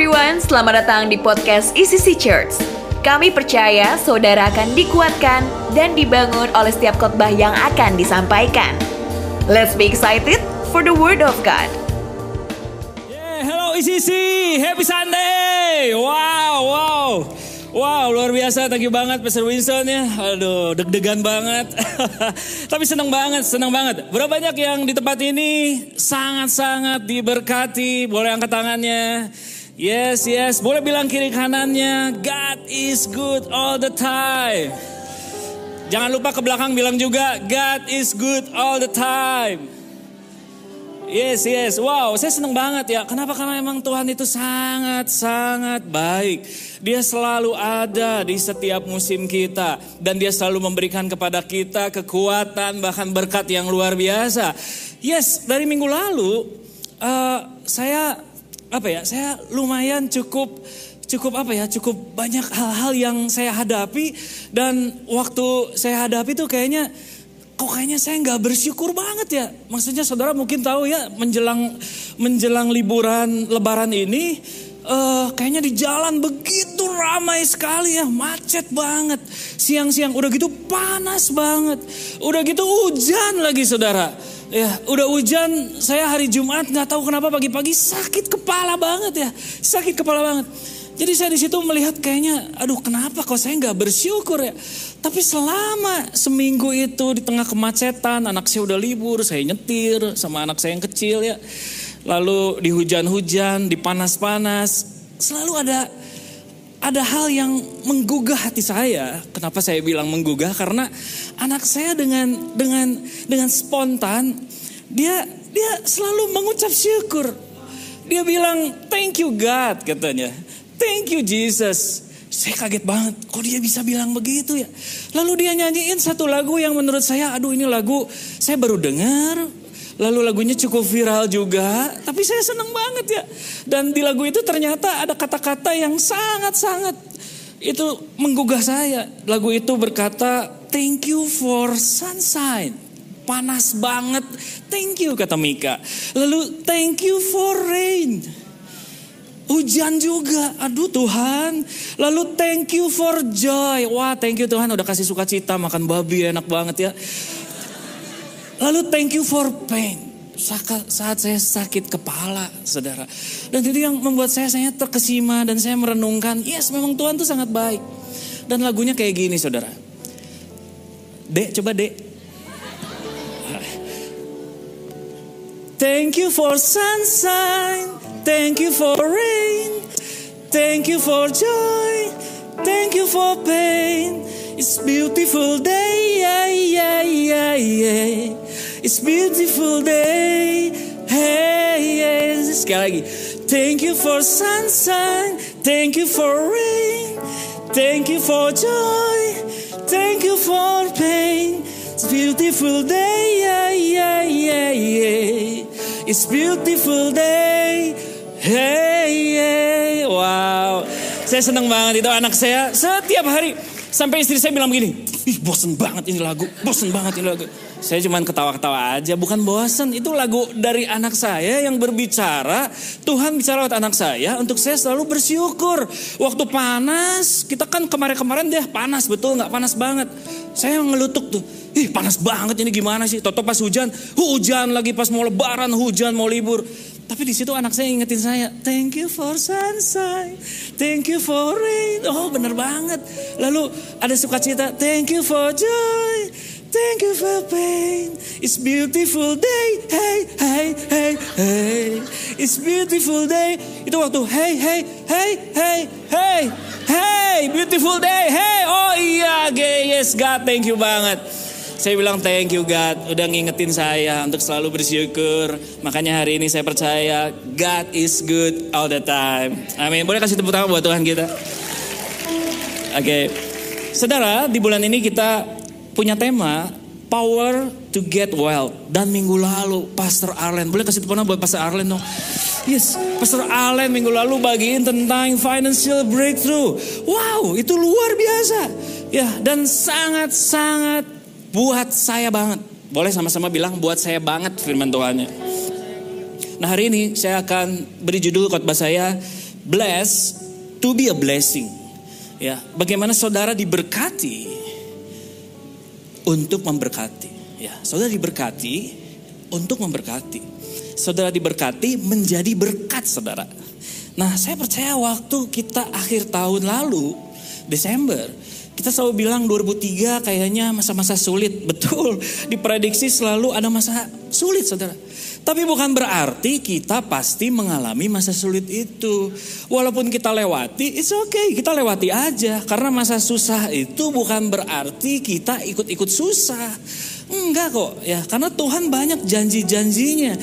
everyone, selamat datang di podcast ECC Church. Kami percaya saudara akan dikuatkan dan dibangun oleh setiap khotbah yang akan disampaikan. Let's be excited for the word of God. Yeah, hello ECC, happy Sunday. Wow, wow. Wow, luar biasa. Thank you banget Pastor Winston ya. Aduh, deg-degan banget. Tapi senang banget, senang banget. Berapa banyak yang di tempat ini sangat-sangat diberkati. Boleh angkat tangannya. Yes, yes. Boleh bilang kiri kanannya. God is good all the time. Jangan lupa ke belakang bilang juga. God is good all the time. Yes, yes. Wow, saya senang banget ya. Kenapa? Karena emang Tuhan itu sangat-sangat baik. Dia selalu ada di setiap musim kita. Dan dia selalu memberikan kepada kita kekuatan, bahkan berkat yang luar biasa. Yes, dari minggu lalu, uh, saya, apa ya, saya lumayan cukup cukup apa ya, cukup banyak hal-hal yang saya hadapi dan waktu saya hadapi tuh kayaknya kok kayaknya saya nggak bersyukur banget ya. Maksudnya saudara mungkin tahu ya menjelang menjelang liburan Lebaran ini uh, kayaknya di jalan begitu ramai sekali ya, macet banget. Siang-siang udah gitu panas banget, udah gitu hujan lagi saudara. Ya, udah hujan, saya hari Jumat nggak tahu kenapa pagi-pagi sakit kepala banget ya, sakit kepala banget. Jadi saya di situ melihat kayaknya, aduh kenapa kok saya nggak bersyukur ya. Tapi selama seminggu itu di tengah kemacetan, anak saya udah libur, saya nyetir sama anak saya yang kecil ya. Lalu di hujan-hujan, di panas-panas, selalu ada ada hal yang menggugah hati saya. Kenapa saya bilang menggugah? Karena anak saya dengan dengan dengan spontan dia dia selalu mengucap syukur. Dia bilang thank you God katanya. Thank you Jesus. Saya kaget banget, kok dia bisa bilang begitu ya. Lalu dia nyanyiin satu lagu yang menurut saya, aduh ini lagu saya baru dengar. Lalu lagunya cukup viral juga, tapi saya seneng banget ya. Dan di lagu itu ternyata ada kata-kata yang sangat-sangat itu menggugah saya. Lagu itu berkata, thank you for sunshine. Panas banget, thank you kata Mika. Lalu thank you for rain. Hujan juga, aduh Tuhan. Lalu thank you for joy. Wah thank you Tuhan udah kasih sukacita makan babi enak banget ya. Lalu thank you for pain. Saat saya sakit kepala, saudara. Dan itu yang membuat saya saya terkesima dan saya merenungkan, yes memang Tuhan tuh sangat baik. Dan lagunya kayak gini saudara. Dek, coba dek. Thank you for sunshine. Thank you for rain. Thank you for joy. Thank you for pain. It's beautiful day. Yeah, yeah, yeah, yeah. It's beautiful day. Hey, yeah. Sekali lagi. Thank you for sunshine. Thank you for rain. Thank you for joy. Thank you for pain. It's beautiful day. Yeah, yeah, yeah, yeah. It's beautiful day. Hey, hey, wow. Saya senang banget itu anak saya setiap hari sampai istri saya bilang begini, ih bosen banget ini lagu, bosen banget ini lagu. Saya cuma ketawa-ketawa aja, bukan bosen. Itu lagu dari anak saya yang berbicara, Tuhan bicara lewat anak saya untuk saya selalu bersyukur. Waktu panas, kita kan kemarin-kemarin deh panas, betul nggak panas banget. Saya ngelutuk tuh, ih panas banget ini gimana sih? Toto pas hujan, hujan lagi pas mau lebaran, hujan mau libur. Tapi di situ anak saya ingetin saya, thank you for sunshine, thank you for rain. Oh bener banget. Lalu ada sukacita, thank you for joy, thank you for pain. It's beautiful day, hey, hey, hey, hey. It's beautiful day. Itu waktu, hey, hey, hey, hey, hey, hey, beautiful day, hey. Oh iya, yes God, thank you banget. Saya bilang thank you God udah ngingetin saya untuk selalu bersyukur. Makanya hari ini saya percaya God is good all the time. Amin. Boleh kasih tepuk tangan buat Tuhan kita. Oke. Okay. Saudara, di bulan ini kita punya tema Power to get well. Dan minggu lalu Pastor Arlen, boleh kasih tepuk tangan buat Pastor Arlen dong. Yes, Pastor Arlen minggu lalu bagiin tentang financial breakthrough. Wow, itu luar biasa. Ya, dan sangat-sangat buat saya banget. Boleh sama-sama bilang buat saya banget firman Tuhannya. Nah hari ini saya akan beri judul khotbah saya bless to be a blessing. Ya, bagaimana saudara diberkati untuk memberkati. Ya, saudara diberkati untuk memberkati. Saudara diberkati menjadi berkat saudara. Nah, saya percaya waktu kita akhir tahun lalu, Desember, kita selalu bilang 2003 kayaknya masa-masa sulit. Betul, diprediksi selalu ada masa sulit saudara. Tapi bukan berarti kita pasti mengalami masa sulit itu. Walaupun kita lewati, it's okay, kita lewati aja. Karena masa susah itu bukan berarti kita ikut-ikut susah. Enggak kok ya, karena Tuhan banyak janji-janjinya.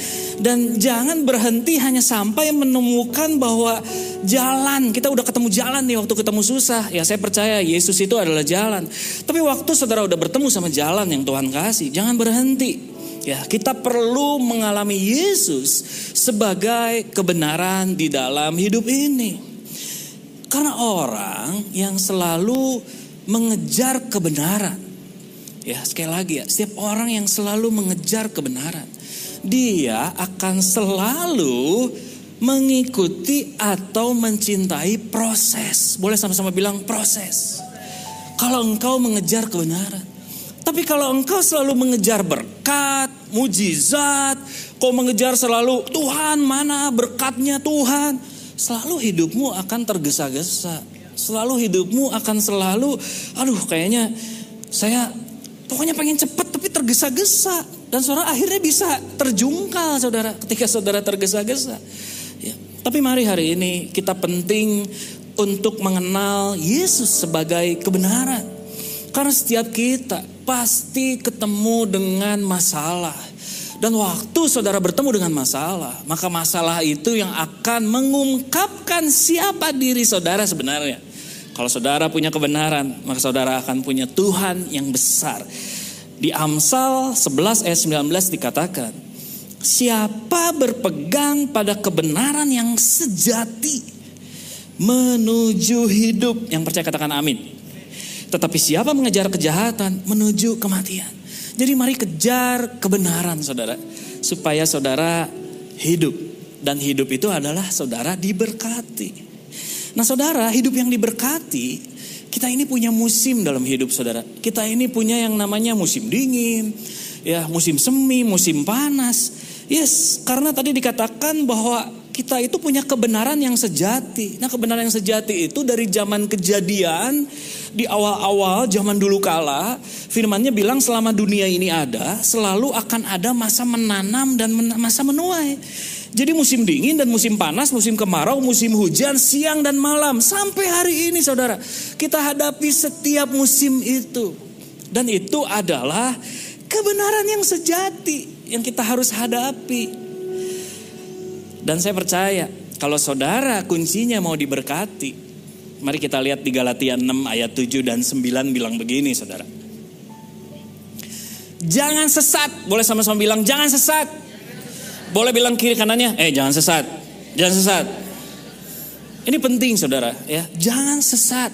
Dan jangan berhenti hanya sampai menemukan bahwa jalan, kita udah ketemu jalan nih waktu ketemu susah. Ya saya percaya Yesus itu adalah jalan. Tapi waktu saudara udah bertemu sama jalan yang Tuhan kasih, jangan berhenti. Ya, kita perlu mengalami Yesus sebagai kebenaran di dalam hidup ini. Karena orang yang selalu mengejar kebenaran. Ya, sekali lagi ya, setiap orang yang selalu mengejar kebenaran, dia akan selalu mengikuti atau mencintai proses. Boleh sama-sama bilang proses. Kalau engkau mengejar kebenaran, tapi kalau engkau selalu mengejar berkat, mujizat, kau mengejar selalu Tuhan mana berkatnya Tuhan, selalu hidupmu akan tergesa-gesa. Selalu hidupmu akan selalu, aduh kayaknya saya pokoknya pengen cepet tapi tergesa-gesa. Dan saudara akhirnya bisa terjungkal saudara ketika saudara tergesa-gesa. Tapi mari hari ini kita penting untuk mengenal Yesus sebagai kebenaran. Karena setiap kita pasti ketemu dengan masalah. Dan waktu saudara bertemu dengan masalah, maka masalah itu yang akan mengungkapkan siapa diri saudara sebenarnya. Kalau saudara punya kebenaran, maka saudara akan punya Tuhan yang besar. Di Amsal 11 ayat 19 dikatakan, siapa berpegang pada kebenaran yang sejati menuju hidup. Yang percaya katakan amin. Tetapi siapa mengejar kejahatan menuju kematian. Jadi mari kejar kebenaran saudara. Supaya saudara hidup. Dan hidup itu adalah saudara diberkati. Nah saudara hidup yang diberkati. Kita ini punya musim dalam hidup saudara. Kita ini punya yang namanya musim dingin. Ya musim semi, musim panas. Yes, karena tadi dikatakan bahwa kita itu punya kebenaran yang sejati. Nah, kebenaran yang sejati itu dari zaman kejadian di awal-awal zaman dulu kala, firmannya bilang selama dunia ini ada, selalu akan ada masa menanam dan masa menuai. Jadi musim dingin dan musim panas, musim kemarau, musim hujan, siang dan malam. Sampai hari ini saudara, kita hadapi setiap musim itu. Dan itu adalah kebenaran yang sejati yang kita harus hadapi. Dan saya percaya kalau saudara kuncinya mau diberkati. Mari kita lihat di Galatia 6 ayat 7 dan 9 bilang begini saudara. Jangan sesat. Boleh sama-sama bilang jangan sesat. Boleh bilang kiri kanannya, eh jangan sesat. Jangan sesat. Ini penting saudara ya. Jangan sesat.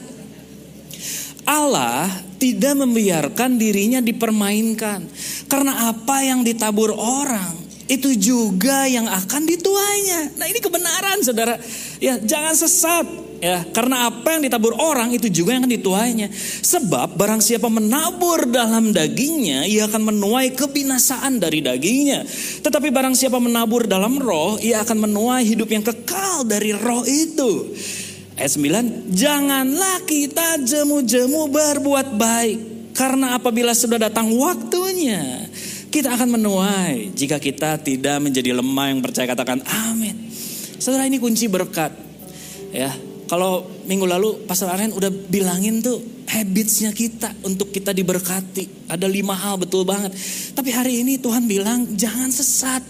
Allah tidak membiarkan dirinya dipermainkan. Karena apa yang ditabur orang itu juga yang akan dituainya. Nah ini kebenaran saudara. Ya jangan sesat. Ya, karena apa yang ditabur orang itu juga yang akan dituainya. Sebab barang siapa menabur dalam dagingnya, ia akan menuai kebinasaan dari dagingnya. Tetapi barang siapa menabur dalam roh, ia akan menuai hidup yang kekal dari roh itu. Ayat 9, janganlah kita jemu-jemu berbuat baik. Karena apabila sudah datang waktunya, kita akan menuai jika kita tidak menjadi lemah yang percaya katakan amin. Saudara ini kunci berkat. Ya, kalau minggu lalu Pastor Aren udah bilangin tuh habitsnya kita untuk kita diberkati. Ada lima hal betul banget. Tapi hari ini Tuhan bilang jangan sesat.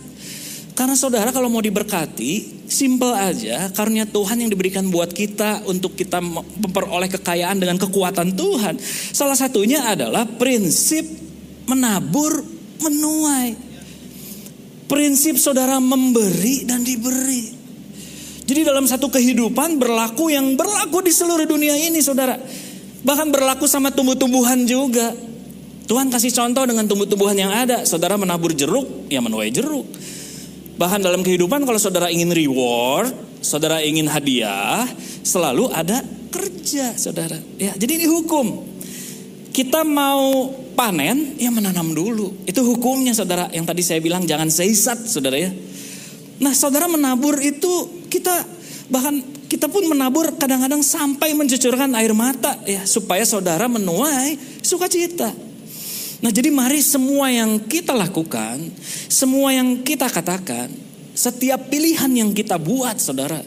Karena saudara kalau mau diberkati, simple aja. Karunia Tuhan yang diberikan buat kita untuk kita memperoleh kekayaan dengan kekuatan Tuhan. Salah satunya adalah prinsip menabur menuai. Prinsip saudara memberi dan diberi. Jadi dalam satu kehidupan berlaku yang berlaku di seluruh dunia ini saudara. Bahkan berlaku sama tumbuh-tumbuhan juga. Tuhan kasih contoh dengan tumbuh-tumbuhan yang ada. Saudara menabur jeruk, ya menuai jeruk. Bahkan dalam kehidupan kalau saudara ingin reward, saudara ingin hadiah, selalu ada kerja, saudara. Ya, jadi ini hukum. Kita mau panen, ya menanam dulu. Itu hukumnya, saudara. Yang tadi saya bilang jangan seisat, saudara ya. Nah, saudara menabur itu kita bahkan kita pun menabur kadang-kadang sampai mencucurkan air mata ya supaya saudara menuai sukacita. Nah, jadi mari semua yang kita lakukan, semua yang kita katakan, setiap pilihan yang kita buat, saudara,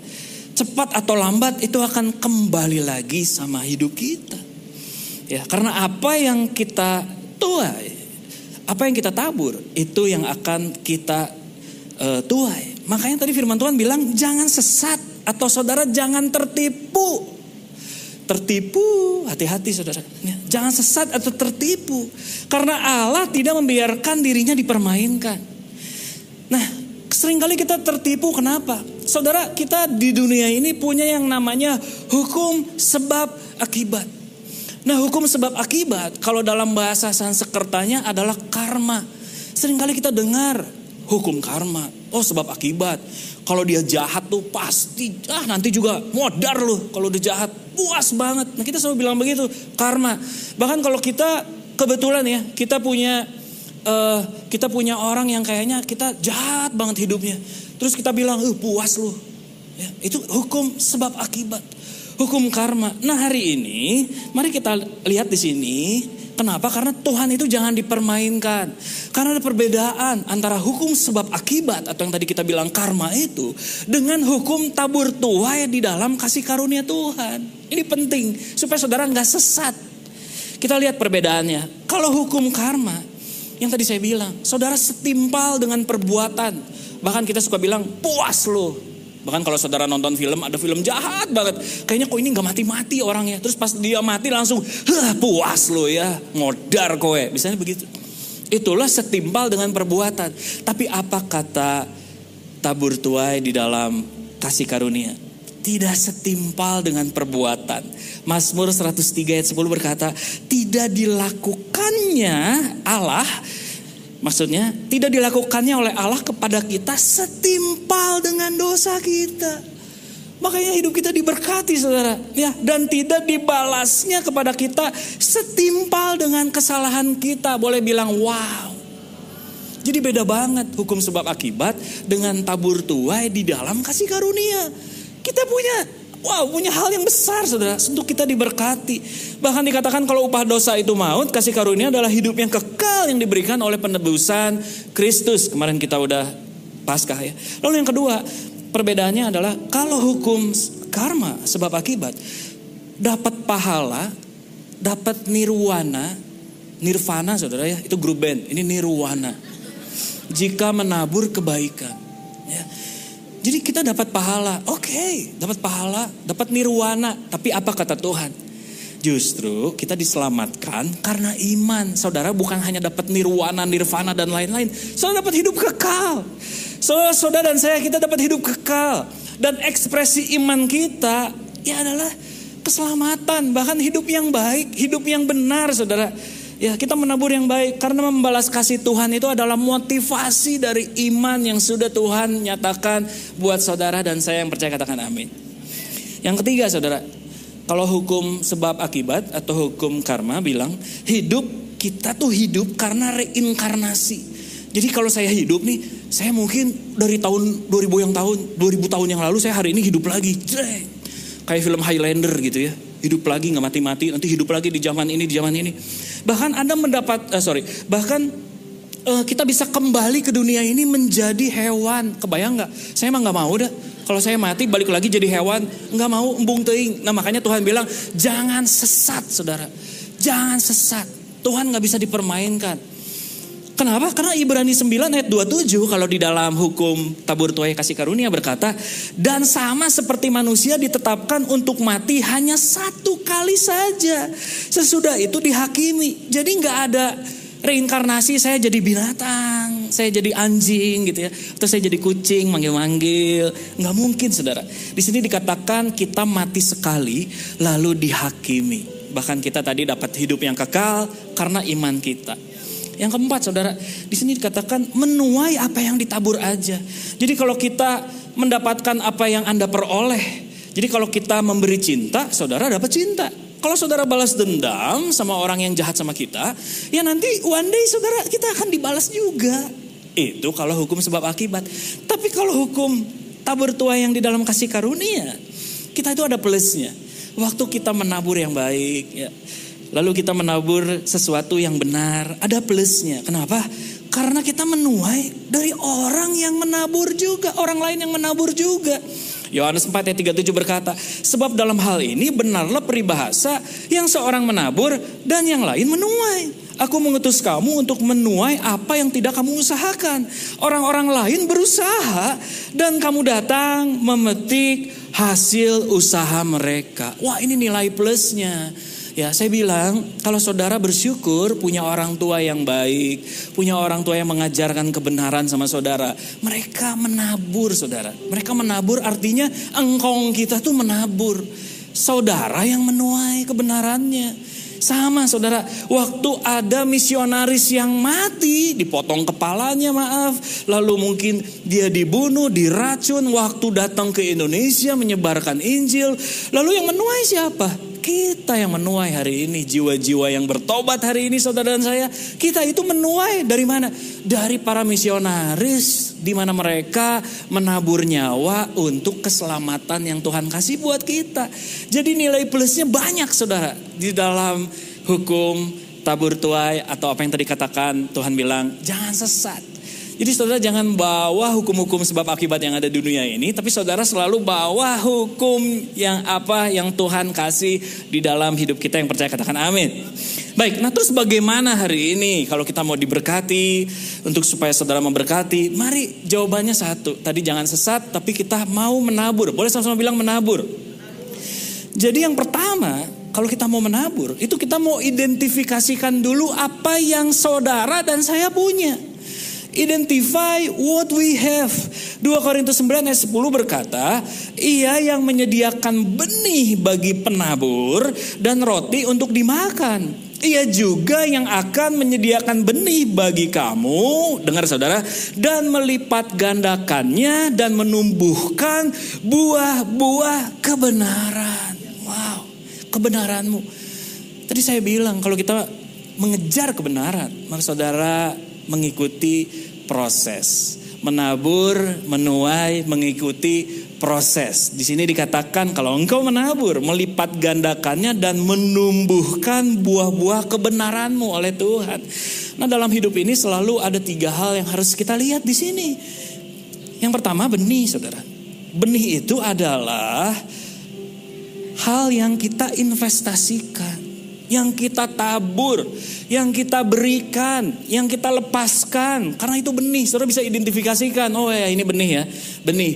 cepat atau lambat itu akan kembali lagi sama hidup kita. Ya, karena apa yang kita tuai, apa yang kita tabur, itu yang akan kita uh, tuai. Makanya tadi firman Tuhan bilang jangan sesat atau saudara jangan tertipu. Tertipu, hati-hati saudara. Ya, jangan sesat atau tertipu. Karena Allah tidak membiarkan dirinya dipermainkan. Nah, sering kali kita tertipu kenapa? Saudara, kita di dunia ini punya yang namanya hukum sebab akibat. Nah, hukum sebab akibat kalau dalam bahasa Sanskertanya adalah karma. Seringkali kita dengar hukum karma. Oh sebab akibat. Kalau dia jahat tuh pasti ah nanti juga modar loh kalau dia jahat. Puas banget. Nah kita selalu bilang begitu karma. Bahkan kalau kita kebetulan ya kita punya uh, kita punya orang yang kayaknya kita jahat banget hidupnya. Terus kita bilang, uh puas loh. Ya, itu hukum sebab akibat. Hukum karma. Nah hari ini mari kita lihat di sini Kenapa? Karena Tuhan itu jangan dipermainkan. Karena ada perbedaan antara hukum sebab akibat atau yang tadi kita bilang karma itu dengan hukum tabur tuai di dalam kasih karunia Tuhan. Ini penting supaya saudara nggak sesat. Kita lihat perbedaannya. Kalau hukum karma yang tadi saya bilang, saudara setimpal dengan perbuatan. Bahkan kita suka bilang puas loh Bahkan kalau saudara nonton film, ada film jahat banget. Kayaknya kok ini gak mati-mati orangnya. Terus pas dia mati langsung, Hah, puas lo ya, modar kowe. Misalnya begitu. Itulah setimpal dengan perbuatan. Tapi apa kata tabur tuai di dalam kasih karunia? Tidak setimpal dengan perbuatan. Mazmur 103 ayat 10 berkata, tidak dilakukannya Allah Maksudnya tidak dilakukannya oleh Allah kepada kita setimpal dengan dosa kita. Makanya hidup kita diberkati saudara. Ya, dan tidak dibalasnya kepada kita setimpal dengan kesalahan kita. Boleh bilang wow. Jadi beda banget hukum sebab akibat dengan tabur tuai di dalam kasih karunia. Kita punya Wow, punya hal yang besar saudara, untuk kita diberkati. Bahkan dikatakan kalau upah dosa itu maut, kasih karunia adalah hidup yang kekal yang diberikan oleh penebusan Kristus. Kemarin kita udah paskah ya. Lalu yang kedua, perbedaannya adalah kalau hukum karma sebab akibat, dapat pahala, dapat nirwana, nirvana saudara ya, itu grup band, ini nirwana. Jika menabur kebaikan. Ya. Jadi kita dapat pahala, oke, okay, dapat pahala, dapat nirwana. Tapi apa kata Tuhan? Justru kita diselamatkan karena iman. Saudara bukan hanya dapat nirwana, nirvana dan lain-lain. Saudara dapat hidup kekal. Saudara, saudara dan saya kita dapat hidup kekal. Dan ekspresi iman kita ya adalah keselamatan, bahkan hidup yang baik, hidup yang benar, saudara. Ya kita menabur yang baik karena membalas kasih Tuhan itu adalah motivasi dari iman yang sudah Tuhan nyatakan buat saudara dan saya yang percaya katakan amin. Yang ketiga saudara, kalau hukum sebab akibat atau hukum karma bilang hidup kita tuh hidup karena reinkarnasi. Jadi kalau saya hidup nih, saya mungkin dari tahun 2000 yang tahun 2000 tahun yang lalu saya hari ini hidup lagi. Kayak film Highlander gitu ya hidup lagi nggak mati-mati, nanti hidup lagi di zaman ini, di zaman ini. Bahkan Anda mendapat, uh, sorry, bahkan uh, kita bisa kembali ke dunia ini menjadi hewan. Kebayang nggak? Saya emang nggak mau dah. Kalau saya mati balik lagi jadi hewan, nggak mau embung teing. Nah makanya Tuhan bilang jangan sesat, saudara. Jangan sesat. Tuhan nggak bisa dipermainkan. Kenapa? Karena Ibrani 9 ayat 27 kalau di dalam hukum tabur tuai kasih karunia berkata, dan sama seperti manusia ditetapkan untuk mati hanya satu kali saja. Sesudah itu dihakimi. Jadi nggak ada reinkarnasi saya jadi binatang, saya jadi anjing gitu ya, atau saya jadi kucing manggil-manggil. Nggak mungkin saudara. Di sini dikatakan kita mati sekali lalu dihakimi. Bahkan kita tadi dapat hidup yang kekal karena iman kita. Yang keempat, saudara, di sini dikatakan menuai apa yang ditabur aja. Jadi kalau kita mendapatkan apa yang Anda peroleh. Jadi kalau kita memberi cinta, saudara dapat cinta. Kalau saudara balas dendam sama orang yang jahat sama kita, ya nanti one day saudara kita akan dibalas juga. Itu kalau hukum sebab akibat. Tapi kalau hukum tabur tua yang di dalam kasih karunia, kita itu ada plusnya. Waktu kita menabur yang baik, ya, lalu kita menabur sesuatu yang benar, ada plusnya. Kenapa? Karena kita menuai dari orang yang menabur juga, orang lain yang menabur juga. Yohanes 4 ayat 37 berkata, sebab dalam hal ini benarlah peribahasa yang seorang menabur dan yang lain menuai. Aku mengutus kamu untuk menuai apa yang tidak kamu usahakan. Orang-orang lain berusaha dan kamu datang memetik hasil usaha mereka. Wah ini nilai plusnya. Ya, saya bilang kalau saudara bersyukur punya orang tua yang baik, punya orang tua yang mengajarkan kebenaran sama saudara, mereka menabur saudara. Mereka menabur artinya engkong kita tuh menabur. Saudara yang menuai kebenarannya. Sama saudara, waktu ada misionaris yang mati, dipotong kepalanya maaf, lalu mungkin dia dibunuh, diracun, waktu datang ke Indonesia menyebarkan Injil, lalu yang menuai siapa? Kita yang menuai hari ini, jiwa-jiwa yang bertobat hari ini saudara dan saya, kita itu menuai dari mana? Dari para misionaris, di mana mereka menabur nyawa untuk keselamatan yang Tuhan kasih buat kita. Jadi nilai plusnya banyak saudara di dalam hukum tabur tuai atau apa yang tadi katakan Tuhan bilang jangan sesat. Jadi saudara jangan bawa hukum-hukum sebab akibat yang ada di dunia ini, tapi saudara selalu bawa hukum yang apa yang Tuhan kasih di dalam hidup kita yang percaya katakan amin. Baik, nah terus bagaimana hari ini kalau kita mau diberkati untuk supaya saudara memberkati? Mari jawabannya satu. Tadi jangan sesat, tapi kita mau menabur. Boleh sama-sama bilang menabur. Jadi yang pertama, kalau kita mau menabur, itu kita mau identifikasikan dulu apa yang saudara dan saya punya. Identify what we have. 2 Korintus 9 ayat 10 berkata, ia yang menyediakan benih bagi penabur dan roti untuk dimakan. Ia juga yang akan menyediakan benih bagi kamu, dengar saudara, dan melipat gandakannya dan menumbuhkan buah-buah kebenaran. Wow, kebenaranmu. Tadi saya bilang kalau kita mengejar kebenaran, maka saudara mengikuti proses. Menabur, menuai, mengikuti proses. Di sini dikatakan kalau engkau menabur, melipat gandakannya dan menumbuhkan buah-buah kebenaranmu oleh Tuhan. Nah dalam hidup ini selalu ada tiga hal yang harus kita lihat di sini. Yang pertama benih saudara. Benih itu adalah hal yang kita investasikan yang kita tabur, yang kita berikan, yang kita lepaskan. Karena itu benih, saudara bisa identifikasikan. Oh ya ini benih ya, benih.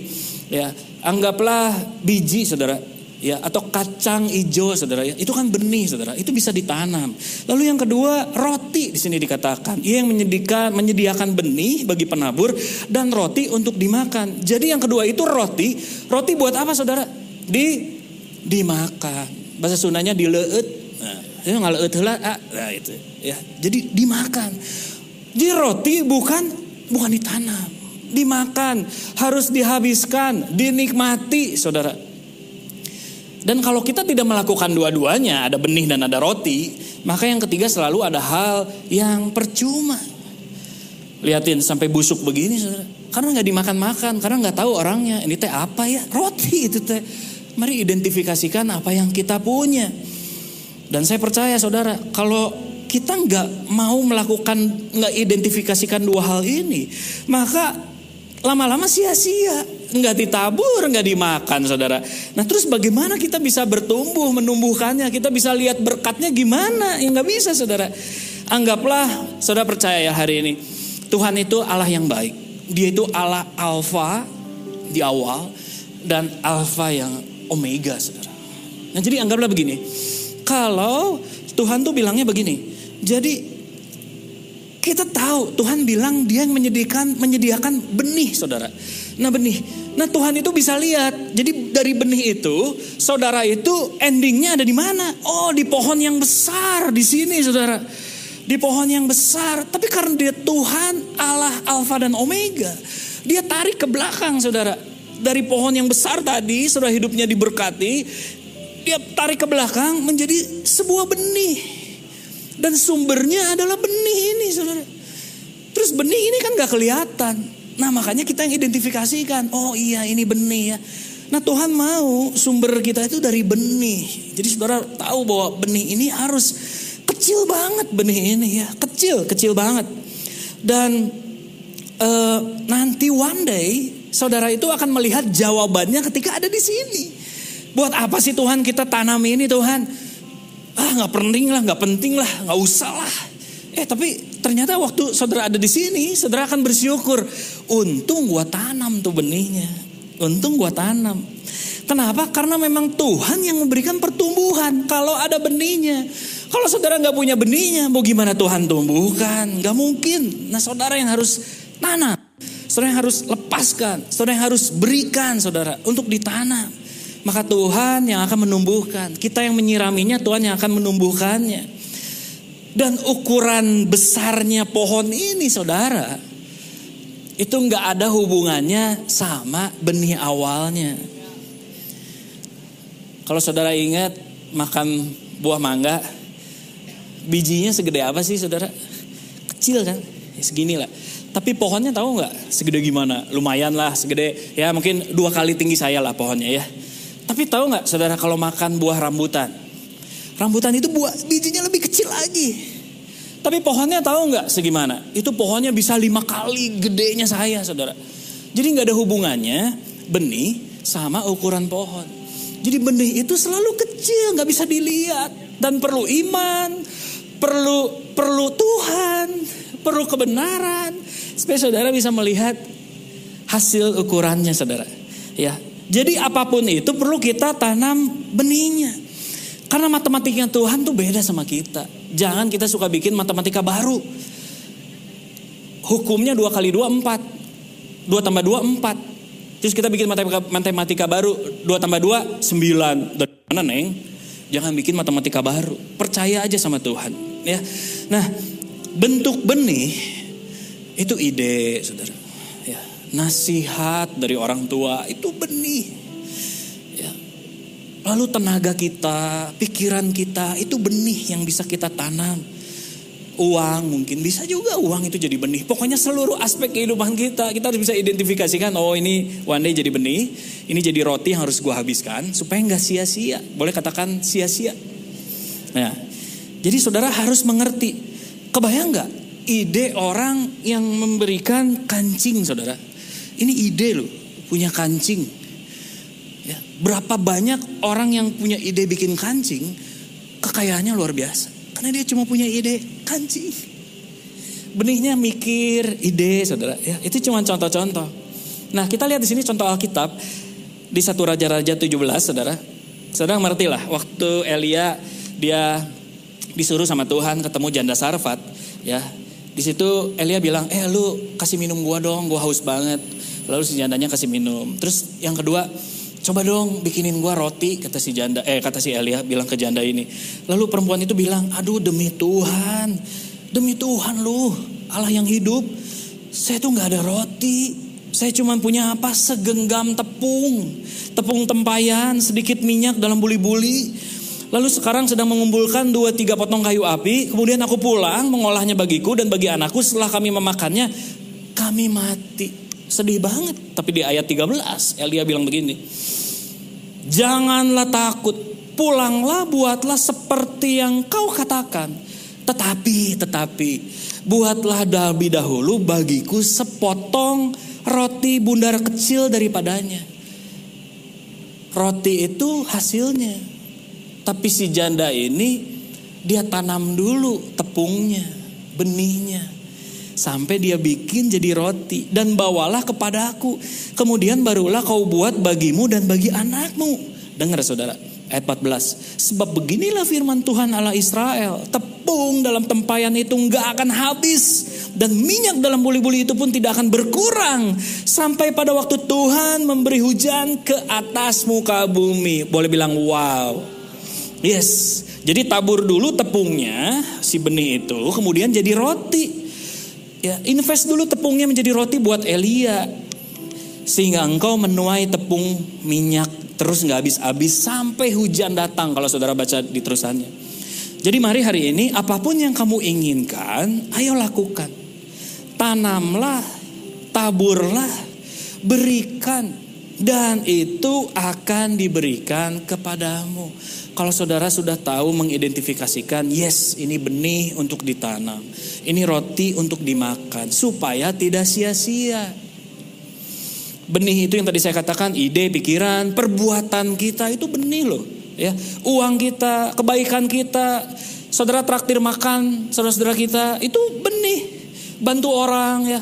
Ya, anggaplah biji saudara, ya atau kacang hijau saudara. Ya itu kan benih saudara. Itu bisa ditanam. Lalu yang kedua roti di sini dikatakan. Ia yang menyediakan menyediakan benih bagi penabur dan roti untuk dimakan. Jadi yang kedua itu roti. Roti buat apa saudara? Di dimakan. Bahasa Sundanya dileut Ya ngalah ah, nah itu ya. Jadi dimakan. Di roti bukan bukan ditanam, dimakan, harus dihabiskan, dinikmati, Saudara. Dan kalau kita tidak melakukan dua-duanya, ada benih dan ada roti, maka yang ketiga selalu ada hal yang percuma. Lihatin sampai busuk begini, saudara. Karena nggak dimakan-makan, karena nggak tahu orangnya. Ini teh apa ya? Roti itu teh. Mari identifikasikan apa yang kita punya. Dan saya percaya saudara, kalau kita nggak mau melakukan, nggak identifikasikan dua hal ini, maka lama-lama sia-sia, nggak ditabur, nggak dimakan, saudara. Nah terus bagaimana kita bisa bertumbuh, menumbuhkannya? Kita bisa lihat berkatnya gimana? Ya nggak bisa, saudara. Anggaplah, saudara percaya ya hari ini, Tuhan itu Allah yang baik. Dia itu Allah Alfa di awal dan Alfa yang Omega, saudara. Nah jadi anggaplah begini, kalau Tuhan tuh bilangnya begini. Jadi kita tahu Tuhan bilang dia yang menyediakan menyediakan benih saudara. Nah benih. Nah Tuhan itu bisa lihat. Jadi dari benih itu saudara itu endingnya ada di mana? Oh di pohon yang besar di sini saudara. Di pohon yang besar. Tapi karena dia Tuhan Allah Alfa dan Omega. Dia tarik ke belakang saudara. dari pohon yang besar tadi, setelah hidupnya diberkati, dia tarik ke belakang menjadi sebuah benih. Dan sumbernya adalah benih ini saudara. Terus benih ini kan gak kelihatan. Nah makanya kita yang identifikasikan. Oh iya ini benih ya. Nah Tuhan mau sumber kita itu dari benih. Jadi saudara tahu bahwa benih ini harus kecil banget benih ini ya. Kecil, kecil banget. Dan uh, nanti one day saudara itu akan melihat jawabannya ketika ada di sini. Buat apa sih Tuhan kita tanam ini Tuhan? Ah nggak penting lah, nggak penting lah, nggak usah lah. Eh tapi ternyata waktu saudara ada di sini, saudara akan bersyukur. Untung gua tanam tuh benihnya. Untung gua tanam. Kenapa? Karena memang Tuhan yang memberikan pertumbuhan. Kalau ada benihnya. Kalau saudara nggak punya benihnya, mau gimana Tuhan tumbuhkan? Nggak mungkin. Nah saudara yang harus tanam. Saudara yang harus lepaskan. Saudara yang harus berikan saudara untuk ditanam maka Tuhan yang akan menumbuhkan. Kita yang menyiraminya, Tuhan yang akan menumbuhkannya. Dan ukuran besarnya pohon ini, saudara, itu nggak ada hubungannya sama benih awalnya. Kalau saudara ingat makan buah mangga, bijinya segede apa sih, saudara? Kecil kan? Ya, segini lah. Tapi pohonnya tahu nggak segede gimana? Lumayan lah, segede ya mungkin dua kali tinggi saya lah pohonnya ya. Tapi tahu nggak saudara kalau makan buah rambutan? Rambutan itu buah bijinya lebih kecil lagi. Tapi pohonnya tahu nggak segimana? Itu pohonnya bisa lima kali gedenya saya saudara. Jadi nggak ada hubungannya benih sama ukuran pohon. Jadi benih itu selalu kecil, nggak bisa dilihat dan perlu iman, perlu perlu Tuhan, perlu kebenaran supaya saudara bisa melihat hasil ukurannya saudara. Ya, jadi apa pun itu perlu kita tanam benihnya. Karena matematika Tuhan tuh beda sama kita. Jangan kita suka bikin matematika baru. Hukumnya dua kali dua empat. Dua tambah dua empat. Terus kita bikin matematika, matematika baru. Dua tambah dua sembilan. Dari mana neng? Jangan bikin matematika baru. Percaya aja sama Tuhan. Ya. Nah bentuk benih itu ide saudara nasihat dari orang tua itu benih. Ya. Lalu tenaga kita, pikiran kita itu benih yang bisa kita tanam. Uang mungkin bisa juga uang itu jadi benih. Pokoknya seluruh aspek kehidupan kita kita harus bisa identifikasikan. Oh ini one day jadi benih, ini jadi roti yang harus gua habiskan supaya nggak sia-sia. Boleh katakan sia-sia. Nah, jadi saudara harus mengerti. Kebayang nggak ide orang yang memberikan kancing saudara? Ini ide loh, punya kancing. Ya, berapa banyak orang yang punya ide bikin kancing, kekayaannya luar biasa. Karena dia cuma punya ide kancing. Benihnya mikir, ide, saudara. Ya, itu cuma contoh-contoh. Nah, kita lihat di sini contoh Alkitab di satu Raja-Raja 17, saudara. Saudara ngerti lah, waktu Elia dia disuruh sama Tuhan ketemu janda Sarfat, ya. Di situ Elia bilang, "Eh, lu kasih minum gua dong, gua haus banget." Lalu si jandanya kasih minum. Terus yang kedua, coba dong bikinin gua roti kata si janda eh kata si Elia bilang ke janda ini. Lalu perempuan itu bilang, "Aduh demi Tuhan. Demi Tuhan lu, Allah yang hidup. Saya tuh nggak ada roti. Saya cuma punya apa? Segenggam tepung. Tepung tempayan, sedikit minyak dalam buli-buli. Lalu sekarang sedang mengumpulkan dua tiga potong kayu api. Kemudian aku pulang mengolahnya bagiku dan bagi anakku. Setelah kami memakannya, kami mati. Sedih banget. Tapi di ayat 13 Elia bilang begini. Janganlah takut. Pulanglah buatlah seperti yang kau katakan. Tetapi, tetapi. Buatlah lebih dahulu bagiku sepotong roti bundar kecil daripadanya. Roti itu hasilnya. Tapi si janda ini dia tanam dulu tepungnya, benihnya sampai dia bikin jadi roti dan bawalah kepada aku. Kemudian barulah kau buat bagimu dan bagi anakmu. Dengar saudara, ayat 14. Sebab beginilah firman Tuhan Allah Israel. Tepung dalam tempayan itu nggak akan habis. Dan minyak dalam buli-buli itu pun tidak akan berkurang. Sampai pada waktu Tuhan memberi hujan ke atas muka bumi. Boleh bilang wow. Yes, jadi tabur dulu tepungnya si benih itu, kemudian jadi roti. Ya, invest dulu tepungnya menjadi roti buat Elia. sehingga engkau menuai tepung minyak terus nggak habis-habis sampai hujan datang kalau saudara baca di terusannya. Jadi mari hari ini apa pun yang kamu inginkan, ayo lakukan. Tanamlah, taburlah, berikan dan itu akan diberikan kepadamu. Kalau saudara sudah tahu mengidentifikasikan, yes, ini benih untuk ditanam, ini roti untuk dimakan, supaya tidak sia-sia. Benih itu yang tadi saya katakan, ide, pikiran, perbuatan kita itu benih loh. Ya, uang kita, kebaikan kita, saudara traktir makan, saudara-saudara kita itu benih, bantu orang ya.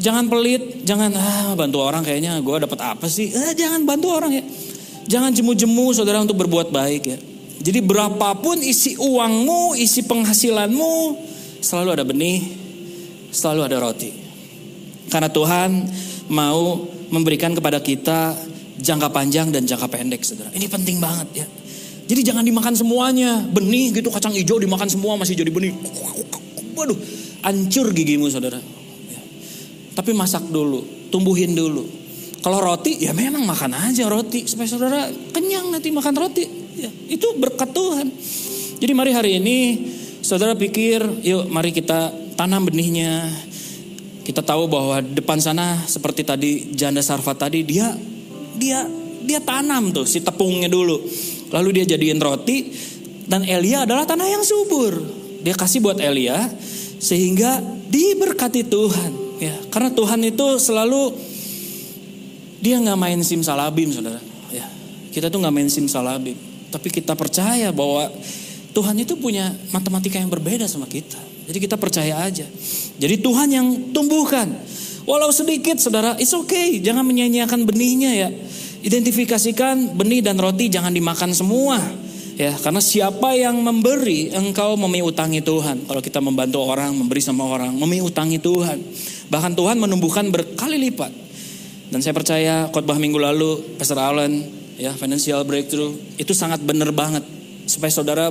Jangan pelit, jangan ah bantu orang kayaknya gue dapat apa sih? Eh, jangan bantu orang ya. Jangan jemu-jemu saudara untuk berbuat baik ya. Jadi berapapun isi uangmu, isi penghasilanmu, selalu ada benih, selalu ada roti. Karena Tuhan mau memberikan kepada kita jangka panjang dan jangka pendek, saudara. Ini penting banget ya. Jadi jangan dimakan semuanya, benih gitu kacang hijau dimakan semua masih jadi benih. Waduh, hancur gigimu saudara. Ya. Tapi masak dulu, tumbuhin dulu. Kalau roti ya memang makan aja roti supaya saudara kenyang nanti makan roti. Ya, itu berkat Tuhan. Jadi mari hari ini saudara pikir, yuk mari kita tanam benihnya, kita tahu bahwa depan sana seperti tadi janda Sarfat tadi dia dia dia tanam tuh si tepungnya dulu. Lalu dia jadiin roti dan Elia adalah tanah yang subur. Dia kasih buat Elia sehingga diberkati Tuhan ya. Karena Tuhan itu selalu dia nggak main simsalabim saudara ya. Kita tuh nggak main simsalabim, tapi kita percaya bahwa Tuhan itu punya matematika yang berbeda sama kita. Jadi kita percaya aja. Jadi Tuhan yang tumbuhkan. Walau sedikit saudara, it's okay. Jangan menyanyiakan benihnya ya. Identifikasikan benih dan roti jangan dimakan semua. Ya, karena siapa yang memberi, engkau memiutangi Tuhan. Kalau kita membantu orang, memberi sama orang, memiutangi Tuhan. Bahkan Tuhan menumbuhkan berkali lipat. Dan saya percaya khotbah minggu lalu, Pastor Allen, ya, financial breakthrough, itu sangat benar banget. Supaya saudara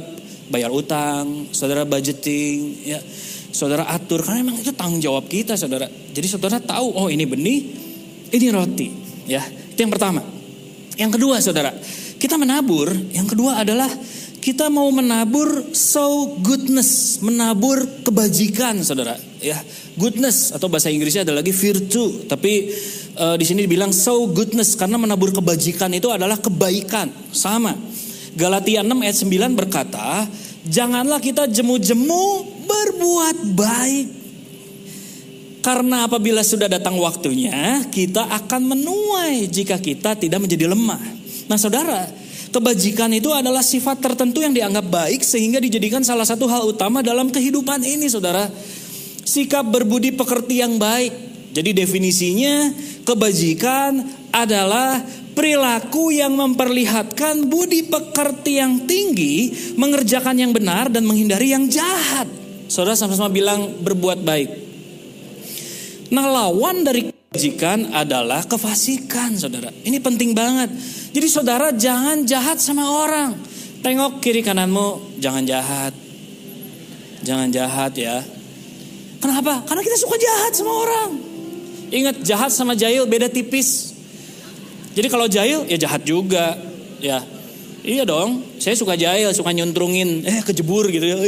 bayar utang, saudara budgeting, ya, saudara atur karena memang itu tanggung jawab kita, saudara. Jadi saudara tahu, oh ini benih, ini roti, ya. Itu yang pertama. Yang kedua, saudara, kita menabur. Yang kedua adalah kita mau menabur so goodness, menabur kebajikan, saudara. Ya, goodness atau bahasa Inggrisnya ada lagi virtue, tapi uh, di sini dibilang so goodness karena menabur kebajikan itu adalah kebaikan, sama. Galatia 6 ayat 9 berkata, janganlah kita jemu-jemu berbuat baik. Karena apabila sudah datang waktunya, kita akan menuai jika kita tidak menjadi lemah. Nah saudara, kebajikan itu adalah sifat tertentu yang dianggap baik sehingga dijadikan salah satu hal utama dalam kehidupan ini saudara. Sikap berbudi pekerti yang baik. Jadi definisinya kebajikan adalah perilaku yang memperlihatkan budi pekerti yang tinggi, mengerjakan yang benar dan menghindari yang jahat. Saudara sama-sama bilang berbuat baik. Nah lawan dari kebajikan adalah kefasikan saudara. Ini penting banget. Jadi saudara jangan jahat sama orang. Tengok kiri kananmu, jangan jahat. Jangan jahat ya. Kenapa? Karena kita suka jahat sama orang. Ingat jahat sama jahil beda tipis. Jadi kalau jahil ya jahat juga, ya. Iya dong, saya suka jahil, suka nyuntrungin, eh kejebur gitu ya,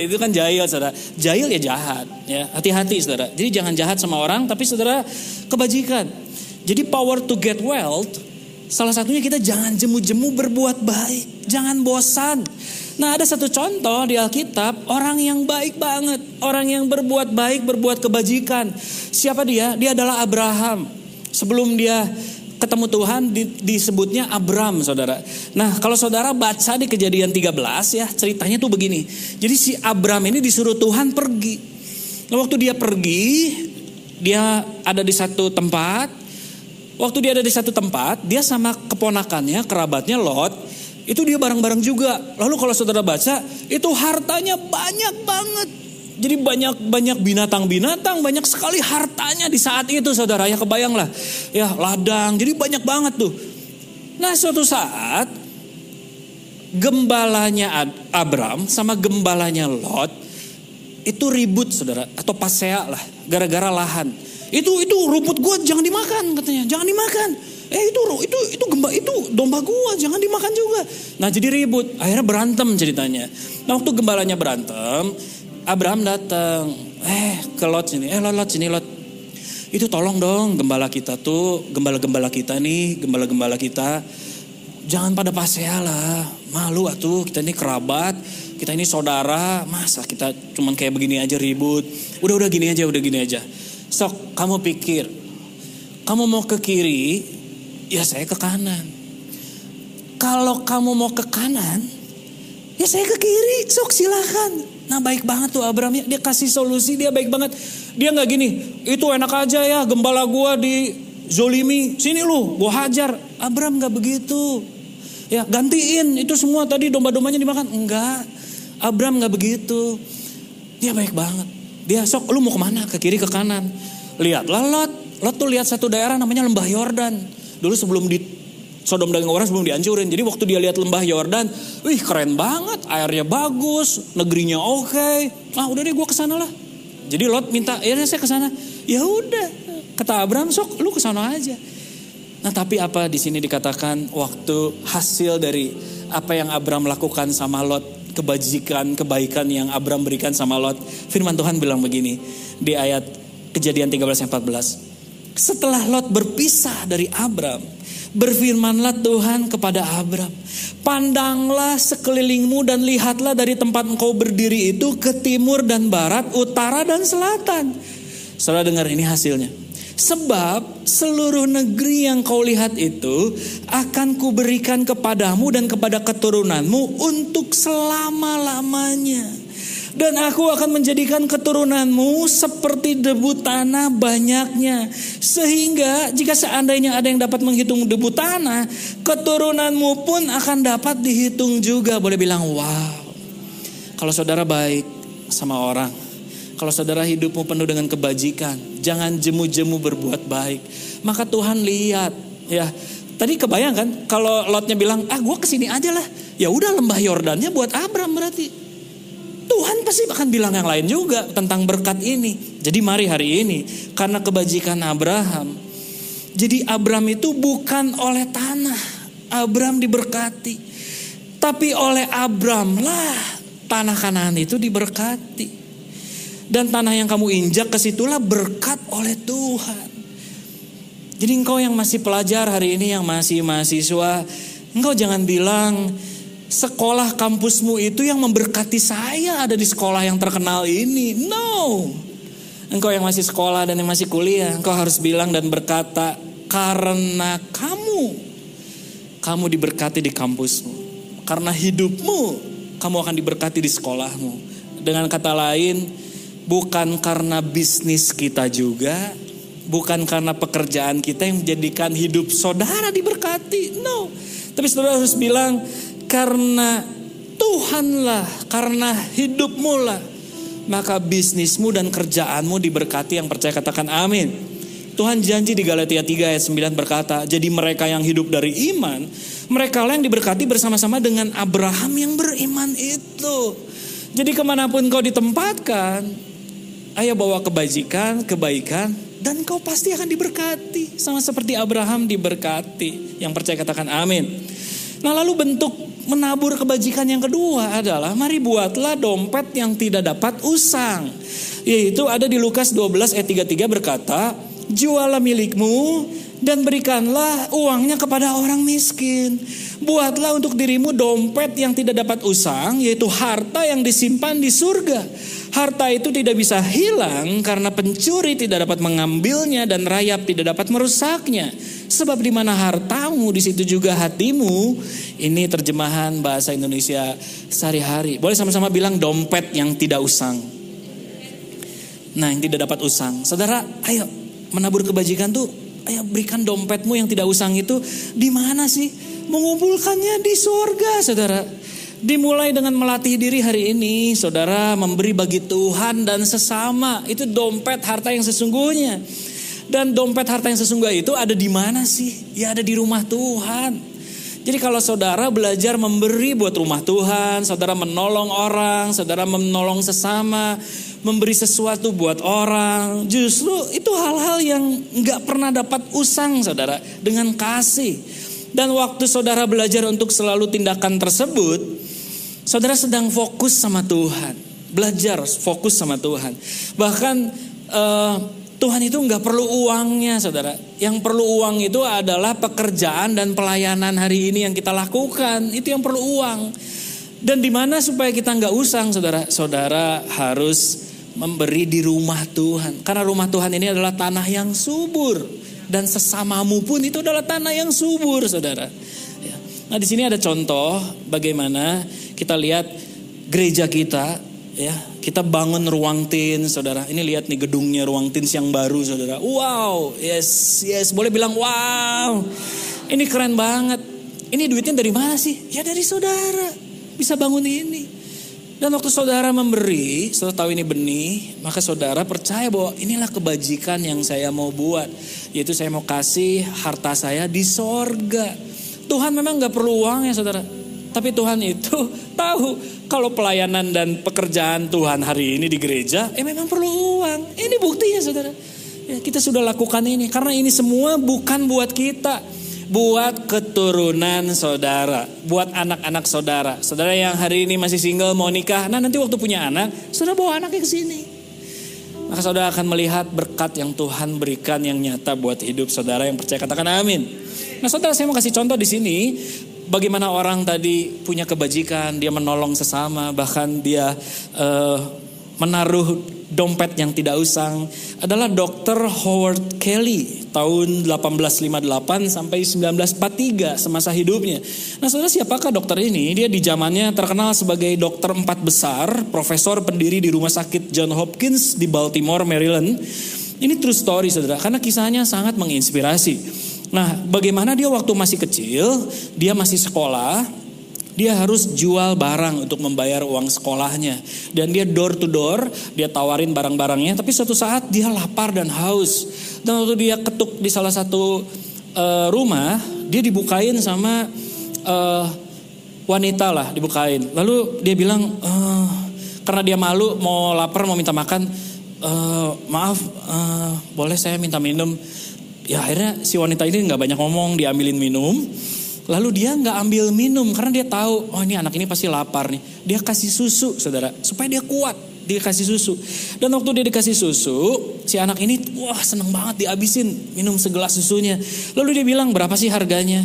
itu kan jahil, saudara. Jahil ya jahat, ya hati-hati, saudara. Jadi jangan jahat sama orang, tapi saudara kebajikan. Jadi power to get wealth, salah satunya kita jangan jemu-jemu berbuat baik, jangan bosan. Nah ada satu contoh di Alkitab, orang yang baik banget, orang yang berbuat baik, berbuat kebajikan. Siapa dia? Dia adalah Abraham. Sebelum dia ketemu Tuhan di, disebutnya Abram saudara. Nah kalau saudara baca di kejadian 13 ya ceritanya tuh begini. Jadi si Abram ini disuruh Tuhan pergi. Nah waktu dia pergi dia ada di satu tempat. Waktu dia ada di satu tempat dia sama keponakannya kerabatnya Lot itu dia bareng-bareng juga. Lalu kalau saudara baca itu hartanya banyak banget. Jadi banyak banyak binatang-binatang, banyak sekali hartanya di saat itu saudara. Ya kebayanglah. Ya ladang, jadi banyak banget tuh. Nah suatu saat gembalanya Abram sama gembalanya Lot itu ribut saudara. Atau pasea lah, gara-gara lahan. Itu itu rumput gue jangan dimakan katanya, jangan dimakan. Eh itu itu itu gemba itu domba gua jangan dimakan juga. Nah jadi ribut, akhirnya berantem ceritanya. Nah waktu gembalanya berantem, Abraham datang, eh ke Lot sini, eh Lot, Lot sini Lot. Itu tolong dong gembala kita tuh, gembala-gembala kita nih, gembala-gembala kita. Jangan pada pasea lah, malu atuh kita ini kerabat, kita ini saudara, masa kita cuman kayak begini aja ribut. Udah udah gini aja, udah gini aja. Sok kamu pikir, kamu mau ke kiri, ya saya ke kanan. Kalau kamu mau ke kanan, ya saya ke kiri, sok silakan. Nah baik banget tuh Abraham ya, dia kasih solusi, dia baik banget. Dia nggak gini, itu enak aja ya gembala gua di zolimi, sini lu, gua hajar. Abraham nggak begitu. Ya gantiin itu semua tadi domba-dombanya dimakan. Enggak, Abraham nggak begitu. Dia baik banget. Dia sok, lu mau ke mana? Ke kiri ke kanan. Lihatlah Lot. Lot tuh lihat satu daerah namanya Lembah Yordan. Dulu sebelum di Sodom dan Gomora sebelum dihancurin. Jadi waktu dia lihat lembah Yordan, wih keren banget, airnya bagus, negerinya oke. Okay. Ah udah deh gue ke sana lah. Jadi Lot minta, ya saya ke sana. Ya udah, kata Abraham sok, lu ke sana aja. Nah tapi apa di sini dikatakan waktu hasil dari apa yang Abraham lakukan sama Lot, kebajikan, kebaikan yang Abraham berikan sama Lot. Firman Tuhan bilang begini di ayat kejadian 13 14. Setelah Lot berpisah dari Abraham, Berfirmanlah Tuhan kepada Abram, pandanglah sekelilingmu dan lihatlah dari tempat engkau berdiri itu ke timur dan barat, utara dan selatan. Saudara dengar ini hasilnya. Sebab seluruh negeri yang kau lihat itu akan kuberikan kepadamu dan kepada keturunanmu untuk selama-lamanya. Dan aku akan menjadikan keturunanmu seperti debu tanah banyaknya. Sehingga jika seandainya ada yang dapat menghitung debu tanah, keturunanmu pun akan dapat dihitung juga. Boleh bilang wow. Kalau saudara baik sama orang, kalau saudara hidupmu penuh dengan kebajikan, jangan jemu-jemu berbuat baik. Maka Tuhan lihat ya. Tadi kebayang kan kalau Lotnya bilang, ah gue ke sini aja lah. Ya udah lembah Yordannya buat Abram berarti. Tuhan pasti akan bilang yang lain juga tentang berkat ini. Jadi mari hari ini karena kebajikan Abraham. Jadi Abraham itu bukan oleh tanah. Abraham diberkati. Tapi oleh Abraham lah tanah kanan itu diberkati. Dan tanah yang kamu injak ke situlah berkat oleh Tuhan. Jadi engkau yang masih pelajar hari ini, yang masih mahasiswa, engkau jangan bilang, sekolah kampusmu itu yang memberkati saya ada di sekolah yang terkenal ini. No. Engkau yang masih sekolah dan yang masih kuliah, engkau harus bilang dan berkata, karena kamu, kamu diberkati di kampusmu. Karena hidupmu, kamu akan diberkati di sekolahmu. Dengan kata lain, bukan karena bisnis kita juga, bukan karena pekerjaan kita yang menjadikan hidup saudara diberkati. No. Tapi saudara harus bilang, karena Tuhanlah, karena hidupmu lah, maka bisnismu dan kerjaanmu diberkati yang percaya katakan amin. Tuhan janji di Galatia 3 ayat 9 berkata, jadi mereka yang hidup dari iman, mereka lah yang diberkati bersama-sama dengan Abraham yang beriman itu. Jadi ke mana pun kau ditempatkan, ayo bawa kebajikan, kebaikan, dan kau pasti akan diberkati. Sama seperti Abraham diberkati. Yang percaya katakan amin. Nah lalu bentuk menabur kebajikan yang kedua adalah mari buatlah dompet yang tidak dapat usang. Yaitu ada di Lukas 12 ayat 33 berkata, jualah milikmu dan berikanlah uangnya kepada orang miskin. Buatlah untuk dirimu dompet yang tidak dapat usang, yaitu harta yang disimpan di surga. Harta itu tidak bisa hilang karena pencuri tidak dapat mengambilnya dan rayap tidak dapat merusaknya. Sebab di mana hartamu di situ juga hatimu. Ini terjemahan bahasa Indonesia sehari-hari. Boleh sama-sama bilang dompet yang tidak usang. Nah, yang tidak dapat usang. Saudara, ayo menabur kebajikan tuh ayo berikan dompetmu yang tidak usang itu di mana sih? Mengumpulkannya di surga, Saudara. Dimulai dengan melatih diri hari ini, Saudara memberi bagi Tuhan dan sesama. Itu dompet harta yang sesungguhnya. Dan dompet harta yang sesungguhnya itu ada di mana sih? Ya ada di rumah Tuhan. Jadi kalau saudara belajar memberi buat rumah Tuhan, saudara menolong orang, saudara menolong sesama, memberi sesuatu buat orang. Justru itu hal-hal yang nggak pernah dapat usang saudara dengan kasih. Dan waktu saudara belajar untuk selalu tindakan tersebut, saudara sedang fokus sama Tuhan. Belajar fokus sama Tuhan. Bahkan uh, Tuhan itu nggak perlu uangnya saudara. Yang perlu uang itu adalah pekerjaan dan pelayanan hari ini yang kita lakukan. Itu yang perlu uang. Dan di mana supaya kita nggak usang saudara? Saudara harus memberi di rumah Tuhan. Karena rumah Tuhan ini adalah tanah yang subur. Dan sesamamu pun itu adalah tanah yang subur saudara. Ya. Nah di sini ada contoh bagaimana kita lihat gereja kita ya. Kita bangun ruang tin saudara. Ini lihat nih gedungnya ruang tin yang baru saudara. Wow yes yes. Boleh bilang wow ini keren banget. Ini duitnya dari mana sih? Ya dari saudara. Bisa bangun ini dan waktu saudara memberi, saudara tahu ini benih, maka saudara percaya bahwa inilah kebajikan yang saya mau buat. Yaitu saya mau kasih harta saya di sorga. Tuhan memang gak perlu uang ya saudara. Tapi Tuhan itu tahu kalau pelayanan dan pekerjaan Tuhan hari ini di gereja, eh memang perlu uang. Ini buktinya saudara. Ya, kita sudah lakukan ini karena ini semua bukan buat kita buat keturunan saudara, buat anak-anak saudara. Saudara yang hari ini masih single mau nikah, nah nanti waktu punya anak, saudara bawa anaknya ke sini. Maka saudara akan melihat berkat yang Tuhan berikan yang nyata buat hidup saudara yang percaya katakan amin. Nah saudara saya mau kasih contoh di sini bagaimana orang tadi punya kebajikan, dia menolong sesama, bahkan dia uh, menaruh dompet yang tidak usang adalah Dr. Howard Kelly tahun 1858 sampai 1943 semasa hidupnya. Nah, saudara siapakah dokter ini? Dia di zamannya terkenal sebagai dokter empat besar, profesor pendiri di Rumah Sakit John Hopkins di Baltimore, Maryland. Ini true story saudara, karena kisahnya sangat menginspirasi. Nah, bagaimana dia waktu masih kecil, dia masih sekolah, dia harus jual barang untuk membayar uang sekolahnya. Dan dia door to door, dia tawarin barang-barangnya. Tapi suatu saat dia lapar dan haus. Dan waktu dia ketuk di salah satu uh, rumah, dia dibukain sama uh, wanita lah, dibukain. Lalu dia bilang, uh, karena dia malu mau lapar mau minta makan, uh, maaf, uh, boleh saya minta minum? Ya akhirnya si wanita ini nggak banyak ngomong, diambilin minum. Lalu dia nggak ambil minum karena dia tahu, oh ini anak ini pasti lapar nih. Dia kasih susu, saudara, supaya dia kuat. Dia kasih susu. Dan waktu dia dikasih susu, si anak ini wah seneng banget dihabisin minum segelas susunya. Lalu dia bilang berapa sih harganya?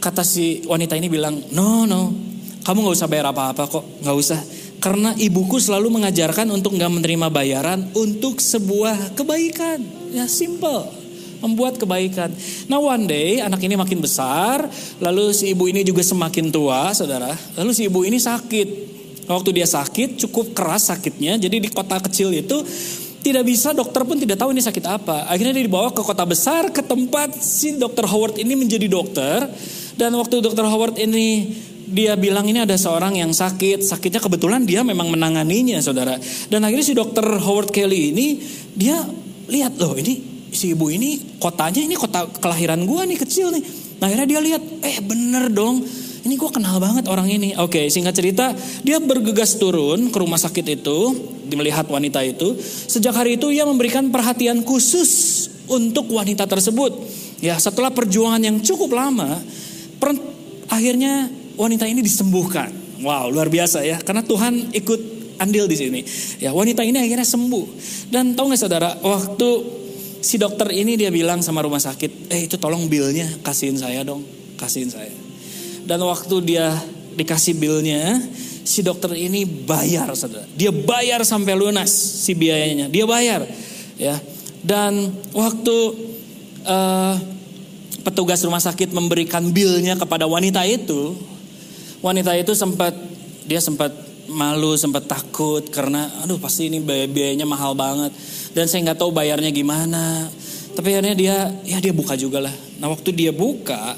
Kata si wanita ini bilang, no no, kamu nggak usah bayar apa-apa kok, nggak usah. Karena ibuku selalu mengajarkan untuk nggak menerima bayaran untuk sebuah kebaikan. Ya simple membuat kebaikan. Nah one day anak ini makin besar, lalu si ibu ini juga semakin tua, saudara. Lalu si ibu ini sakit. Waktu dia sakit, cukup keras sakitnya. Jadi di kota kecil itu tidak bisa dokter pun tidak tahu ini sakit apa. Akhirnya dia dibawa ke kota besar ke tempat si dokter Howard ini menjadi dokter. Dan waktu dokter Howard ini dia bilang ini ada seorang yang sakit, sakitnya kebetulan dia memang menanganinya saudara. Dan akhirnya si dokter Howard Kelly ini dia lihat loh ini si ibu ini kotanya ini kota kelahiran gue nih kecil nih. Nah akhirnya dia lihat, eh bener dong, ini gue kenal banget orang ini. Oke singkat cerita, dia bergegas turun ke rumah sakit itu, melihat wanita itu. Sejak hari itu ia memberikan perhatian khusus untuk wanita tersebut. Ya setelah perjuangan yang cukup lama, per, akhirnya wanita ini disembuhkan. Wow luar biasa ya, karena Tuhan ikut andil di sini. Ya wanita ini akhirnya sembuh. Dan tahu nggak saudara, waktu si dokter ini dia bilang sama rumah sakit, eh itu tolong bilnya kasihin saya dong, kasihin saya. Dan waktu dia dikasih bilnya, si dokter ini bayar, saudara. Dia bayar sampai lunas si biayanya, dia bayar, ya. Dan waktu uh, petugas rumah sakit memberikan bilnya kepada wanita itu, wanita itu sempat dia sempat malu, sempat takut karena aduh pasti ini biayanya mahal banget dan saya nggak tahu bayarnya gimana. Tapi akhirnya dia ya dia buka juga lah. Nah waktu dia buka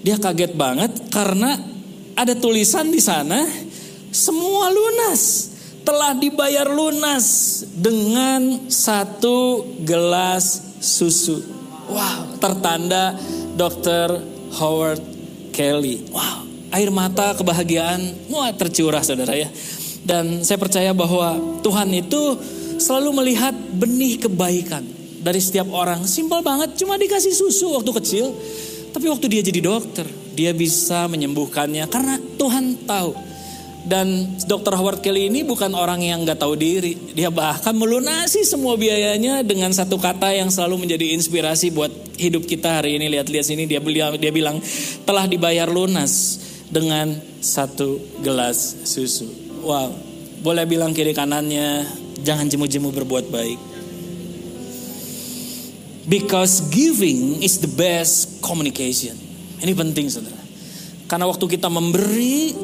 dia kaget banget karena ada tulisan di sana semua lunas telah dibayar lunas dengan satu gelas susu. Wow, tertanda Dr. Howard Kelly. Wow, air mata kebahagiaan, wah tercurah saudara ya. Dan saya percaya bahwa Tuhan itu selalu melihat benih kebaikan dari setiap orang. Simpel banget, cuma dikasih susu waktu kecil. Tapi waktu dia jadi dokter, dia bisa menyembuhkannya karena Tuhan tahu. Dan Dr. Howard Kelly ini bukan orang yang gak tahu diri. Dia bahkan melunasi semua biayanya dengan satu kata yang selalu menjadi inspirasi buat hidup kita hari ini. Lihat-lihat sini dia bilang, dia bilang telah dibayar lunas dengan satu gelas susu. Wow, boleh bilang kiri kanannya jangan jemu-jemu berbuat baik. Because giving is the best communication. Ini penting saudara. Karena waktu kita memberi,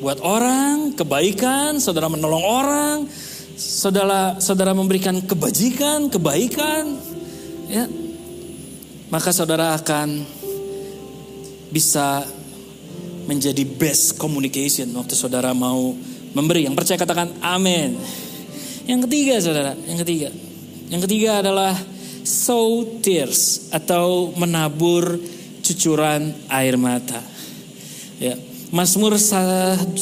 buat orang, kebaikan, saudara menolong orang, saudara saudara memberikan kebajikan, kebaikan, ya. Maka saudara akan bisa menjadi best communication waktu saudara mau memberi. Yang percaya katakan amin. Yang ketiga saudara, yang ketiga. Yang ketiga adalah sow tears atau menabur cucuran air mata. Ya. Mazmur 126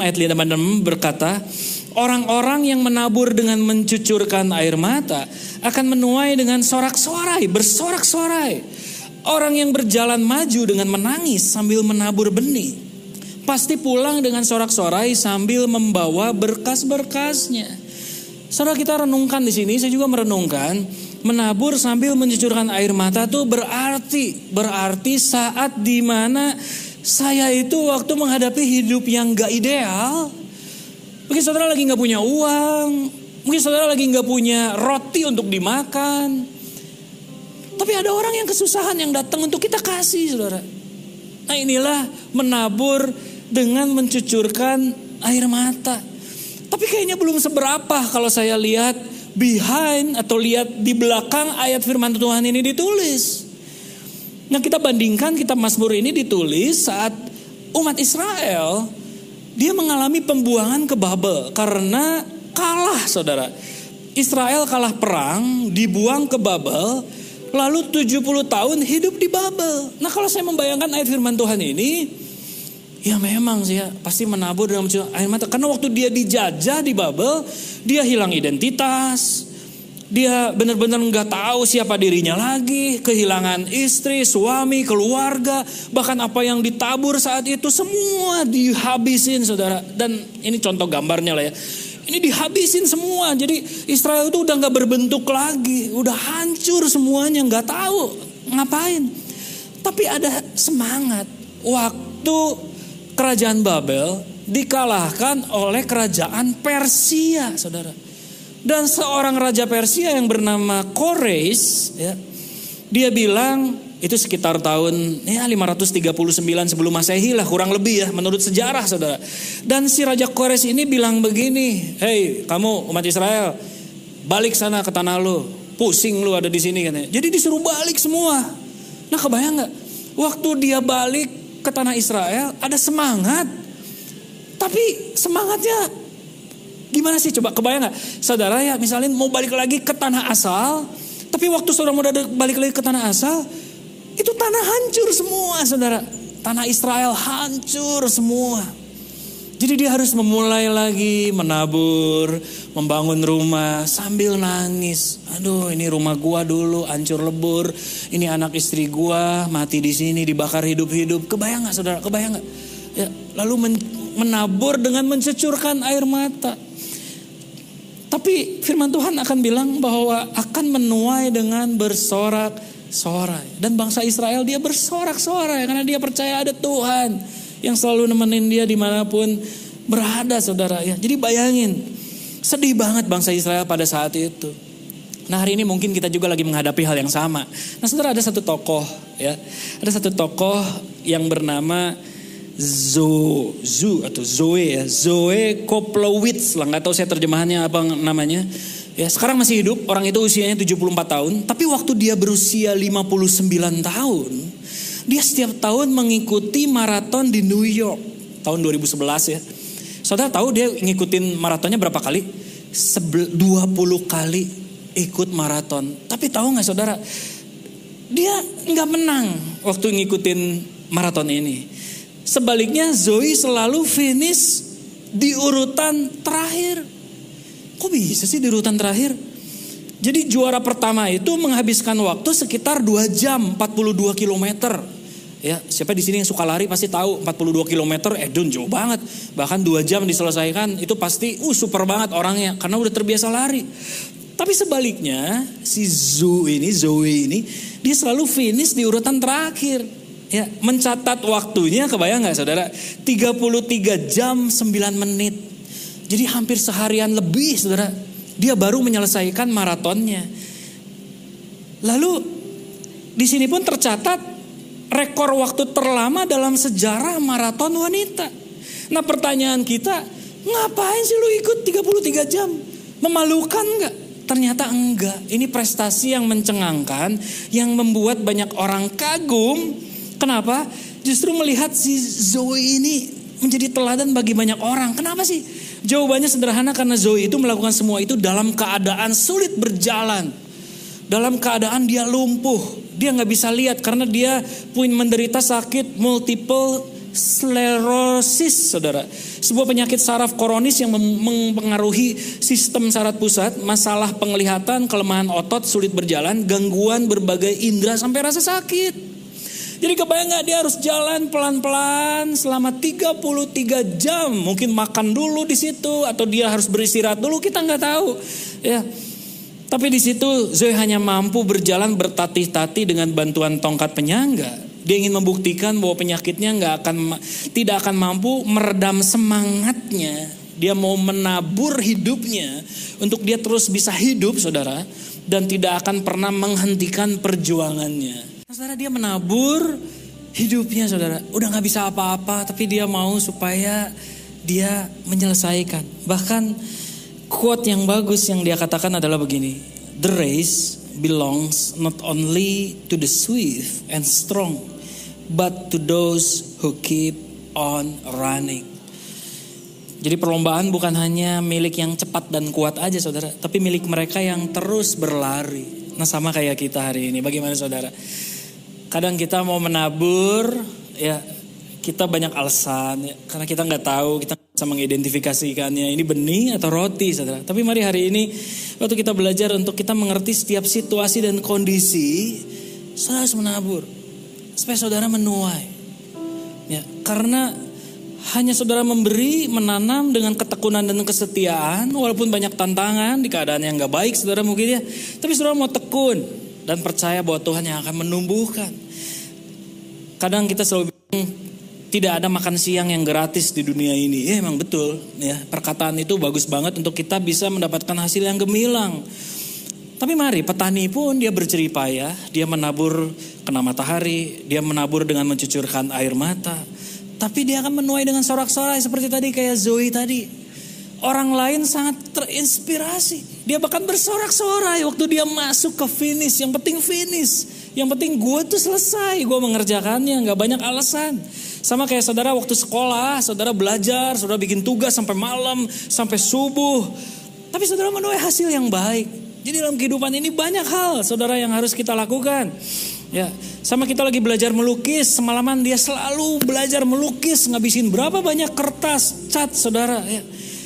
ayat 5 dan 6 berkata, Orang-orang yang menabur dengan mencucurkan air mata akan menuai dengan sorak-sorai, bersorak-sorai. Orang yang berjalan maju dengan menangis sambil menabur benih, pasti pulang dengan sorak-sorai sambil membawa berkas-berkasnya. Saudara kita renungkan di sini, saya juga merenungkan, menabur sambil mencucurkan air mata itu berarti, berarti saat di mana saya itu waktu menghadapi hidup yang gak ideal, mungkin saudara lagi gak punya uang, mungkin saudara lagi gak punya roti untuk dimakan. Tapi ada orang yang kesusahan yang datang untuk kita kasih saudara. Nah inilah menabur dengan mencucurkan air mata. Tapi kayaknya belum seberapa kalau saya lihat behind atau lihat di belakang ayat firman Tuhan ini ditulis. Nah kita bandingkan kitab Mazmur ini ditulis saat umat Israel dia mengalami pembuangan ke Babel karena kalah saudara. Israel kalah perang, dibuang ke Babel, lalu 70 tahun hidup di Babel. Nah kalau saya membayangkan ayat firman Tuhan ini, ya memang sih ya, pasti menabur dalam air mata. Karena waktu dia dijajah di Babel, dia hilang identitas, dia benar-benar nggak tahu siapa dirinya lagi, kehilangan istri, suami, keluarga, bahkan apa yang ditabur saat itu semua dihabisin saudara. Dan ini contoh gambarnya lah ya. Ini dihabisin semua. Jadi Israel itu udah nggak berbentuk lagi, udah hancur semuanya, nggak tahu ngapain. Tapi ada semangat waktu kerajaan Babel dikalahkan oleh kerajaan Persia, saudara. Dan seorang raja Persia yang bernama Kores, ya, dia bilang itu sekitar tahun ya 539 sebelum Masehi lah kurang lebih ya menurut sejarah saudara. Dan si Raja Kores ini bilang begini, hei kamu umat Israel balik sana ke tanah lu, pusing lu ada di sini katanya. Jadi disuruh balik semua. Nah kebayang nggak? Waktu dia balik ke tanah Israel ada semangat, tapi semangatnya Gimana sih coba kebayang gak? Saudara ya misalnya mau balik lagi ke tanah asal. Tapi waktu saudara mau balik lagi ke tanah asal. Itu tanah hancur semua saudara. Tanah Israel hancur semua. Jadi dia harus memulai lagi menabur, membangun rumah sambil nangis. Aduh, ini rumah gua dulu hancur lebur. Ini anak istri gua mati di sini dibakar hidup-hidup. Kebayang nggak saudara? Kebayang nggak? Ya, lalu men menabur dengan mencecurkan air mata. Tapi firman Tuhan akan bilang bahwa akan menuai dengan bersorak-sorai. Dan bangsa Israel dia bersorak-sorai karena dia percaya ada Tuhan yang selalu nemenin dia di mana pun berada saudara ya. Jadi bayangin sedih banget bangsa Israel pada saat itu. Nah hari ini mungkin kita juga lagi menghadapi hal yang sama. Nah saudara ada satu tokoh ya. Ada satu tokoh yang bernama Zo, Zu atau Zoe ya, Zoe Koplowitz lah, nggak tahu saya terjemahannya apa namanya. Ya, sekarang masih hidup, orang itu usianya 74 tahun, tapi waktu dia berusia 59 tahun, dia setiap tahun mengikuti maraton di New York tahun 2011 ya. Saudara tahu dia ngikutin maratonnya berapa kali? 20 kali ikut maraton. Tapi tahu nggak saudara? Dia nggak menang waktu ngikutin maraton ini. Sebaliknya Zoe selalu finish di urutan terakhir. Kok bisa sih di urutan terakhir? Jadi juara pertama itu menghabiskan waktu sekitar 2 jam 42 kilometer. Ya, siapa di sini yang suka lari pasti tahu 42 km eh dun jauh banget. Bahkan 2 jam diselesaikan itu pasti uh super banget orangnya karena udah terbiasa lari. Tapi sebaliknya si Zoe ini Zoe ini dia selalu finish di urutan terakhir. Ya, mencatat waktunya kebayang nggak saudara? 33 jam 9 menit. Jadi hampir seharian lebih saudara. Dia baru menyelesaikan maratonnya. Lalu di sini pun tercatat rekor waktu terlama dalam sejarah maraton wanita. Nah pertanyaan kita, ngapain sih lu ikut 33 jam? Memalukan nggak? Ternyata enggak. Ini prestasi yang mencengangkan, yang membuat banyak orang kagum. Kenapa? Justru melihat si Zoe ini menjadi teladan bagi banyak orang. Kenapa sih? Jawabannya sederhana karena Zoe itu melakukan semua itu dalam keadaan sulit berjalan. Dalam keadaan dia lumpuh, dia nggak bisa lihat karena dia punya menderita sakit multiple sclerosis, saudara. Sebuah penyakit saraf koronis yang mempengaruhi sistem saraf pusat, masalah penglihatan, kelemahan otot, sulit berjalan, gangguan berbagai indera sampai rasa sakit. Jadi kebayang gak dia harus jalan pelan-pelan selama 33 jam. Mungkin makan dulu di situ atau dia harus beristirahat dulu kita nggak tahu. Ya, tapi di situ Zoe hanya mampu berjalan bertatih-tatih dengan bantuan tongkat penyangga. Dia ingin membuktikan bahwa penyakitnya nggak akan tidak akan mampu meredam semangatnya. Dia mau menabur hidupnya untuk dia terus bisa hidup, saudara, dan tidak akan pernah menghentikan perjuangannya. Nah, saudara, dia menabur hidupnya, saudara. Udah nggak bisa apa-apa, tapi dia mau supaya dia menyelesaikan. Bahkan quote yang bagus yang dia katakan adalah begini. The race belongs not only to the swift and strong, but to those who keep on running. Jadi perlombaan bukan hanya milik yang cepat dan kuat aja saudara, tapi milik mereka yang terus berlari. Nah sama kayak kita hari ini, bagaimana saudara? Kadang kita mau menabur, ya kita banyak alasan, ya, karena kita nggak tahu, kita bisa mengidentifikasikannya ini benih atau roti saudara. Tapi mari hari ini waktu kita belajar untuk kita mengerti setiap situasi dan kondisi, saudara harus menabur supaya saudara menuai. Ya, karena hanya saudara memberi, menanam dengan ketekunan dan kesetiaan, walaupun banyak tantangan di keadaan yang gak baik, saudara mungkin ya. Tapi saudara mau tekun dan percaya bahwa Tuhan yang akan menumbuhkan. Kadang kita selalu tidak ada makan siang yang gratis di dunia ini. Ya emang betul ya. Perkataan itu bagus banget untuk kita bisa mendapatkan hasil yang gemilang. Tapi mari petani pun dia berceripaya, dia menabur kena matahari, dia menabur dengan mencucurkan air mata. Tapi dia akan menuai dengan sorak-sorai seperti tadi kayak Zoe tadi. Orang lain sangat terinspirasi. Dia bahkan bersorak-sorai waktu dia masuk ke finish. Yang penting finish. Yang penting gue tuh selesai. Gue mengerjakannya. Gak banyak alasan. Sama kayak saudara waktu sekolah, saudara belajar, saudara bikin tugas sampai malam, sampai subuh. Tapi saudara menuai hasil yang baik. Jadi dalam kehidupan ini banyak hal saudara yang harus kita lakukan. Ya, sama kita lagi belajar melukis, semalaman dia selalu belajar melukis, ngabisin berapa banyak kertas, cat saudara ya.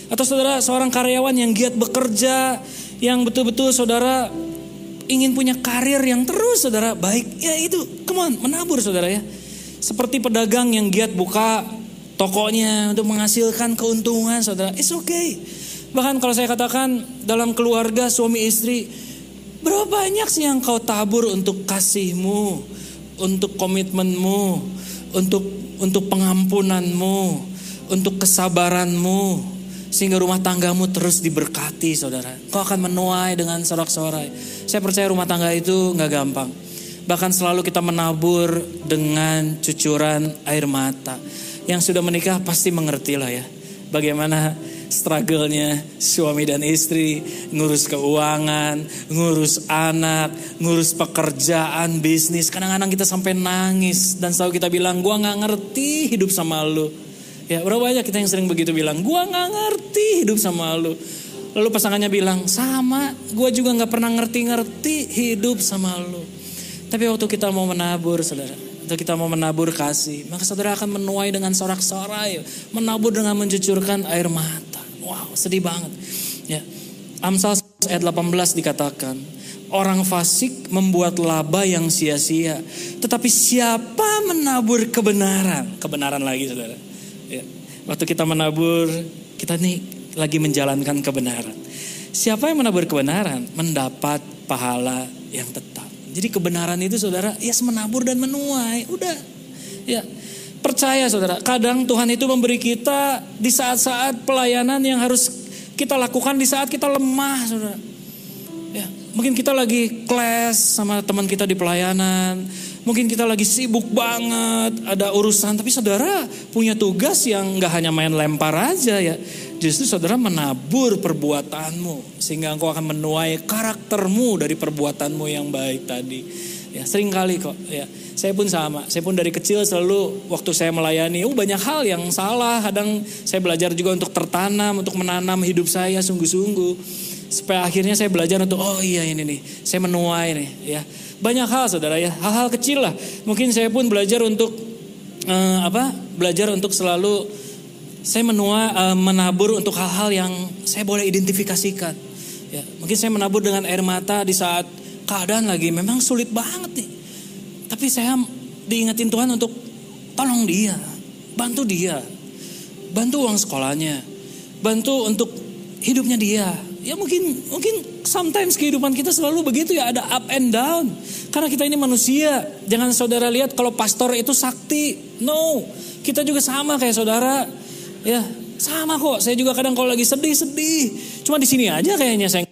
Atau saudara seorang karyawan yang giat bekerja, yang betul-betul saudara ingin punya karir yang terus saudara baik. Ya itu, come on, menabur saudara ya. Seperti pedagang yang giat buka tokonya untuk menghasilkan keuntungan, saudara. It's okay. Bahkan kalau saya katakan dalam keluarga suami istri, berapa banyak sih yang kau tabur untuk kasihmu, untuk komitmenmu, untuk untuk pengampunanmu, untuk kesabaranmu, sehingga rumah tanggamu terus diberkati, saudara. Kau akan menuai dengan sorak-sorai. Saya percaya rumah tangga itu nggak gampang. Bahkan selalu kita menabur dengan cucuran air mata. Yang sudah menikah pasti mengerti lah ya. Bagaimana struggle-nya suami dan istri, ngurus keuangan, ngurus anak, ngurus pekerjaan, bisnis. Kadang-kadang kita sampai nangis dan selalu kita bilang, gua nggak ngerti hidup sama lu. Ya berapa banyak kita yang sering begitu bilang, gua nggak ngerti hidup sama lu. Lalu pasangannya bilang, sama, gua juga nggak pernah ngerti-ngerti hidup sama lu. Tapi waktu kita mau menabur, saudara, Untuk kita mau menabur kasih. Maka saudara akan menuai dengan sorak-sorai. Menabur dengan mencucurkan air mata. Wow sedih banget. Ya. Amsal ayat 18 dikatakan. Orang fasik membuat laba yang sia-sia. Tetapi siapa menabur kebenaran? Kebenaran lagi saudara. Ya. Waktu kita menabur, kita nih lagi menjalankan kebenaran. Siapa yang menabur kebenaran mendapat pahala yang tetap. Jadi kebenaran itu saudara, ya yes, menabur dan menuai. Udah. Ya. Percaya saudara, kadang Tuhan itu memberi kita di saat-saat pelayanan yang harus kita lakukan di saat kita lemah saudara. Ya, mungkin kita lagi kelas sama teman kita di pelayanan, mungkin kita lagi sibuk banget, ada urusan, tapi saudara punya tugas yang nggak hanya main lempar aja ya, Justru saudara menabur perbuatanmu sehingga engkau akan menuai karaktermu dari perbuatanmu yang baik tadi. Ya, sering kali kok ya. Saya pun sama. Saya pun dari kecil selalu waktu saya melayani, oh banyak hal yang salah. Kadang saya belajar juga untuk tertanam, untuk menanam hidup saya sungguh-sungguh. Supaya akhirnya saya belajar untuk oh iya ini nih, saya menuai nih ya. Banyak hal Saudara ya, hal-hal kecil lah. Mungkin saya pun belajar untuk uh, apa? Belajar untuk selalu saya menua, uh, menabur untuk hal-hal yang saya boleh identifikasikan. Ya, mungkin saya menabur dengan air mata di saat keadaan lagi memang sulit banget nih. Tapi saya diingetin Tuhan untuk tolong dia, bantu dia, bantu uang sekolahnya, bantu untuk hidupnya dia. Ya mungkin mungkin sometimes kehidupan kita selalu begitu ya ada up and down. Karena kita ini manusia. Jangan saudara lihat kalau pastor itu sakti. No, kita juga sama kayak saudara Ya, sama kok. Saya juga kadang kalau lagi sedih-sedih. Cuma di sini aja kayaknya saya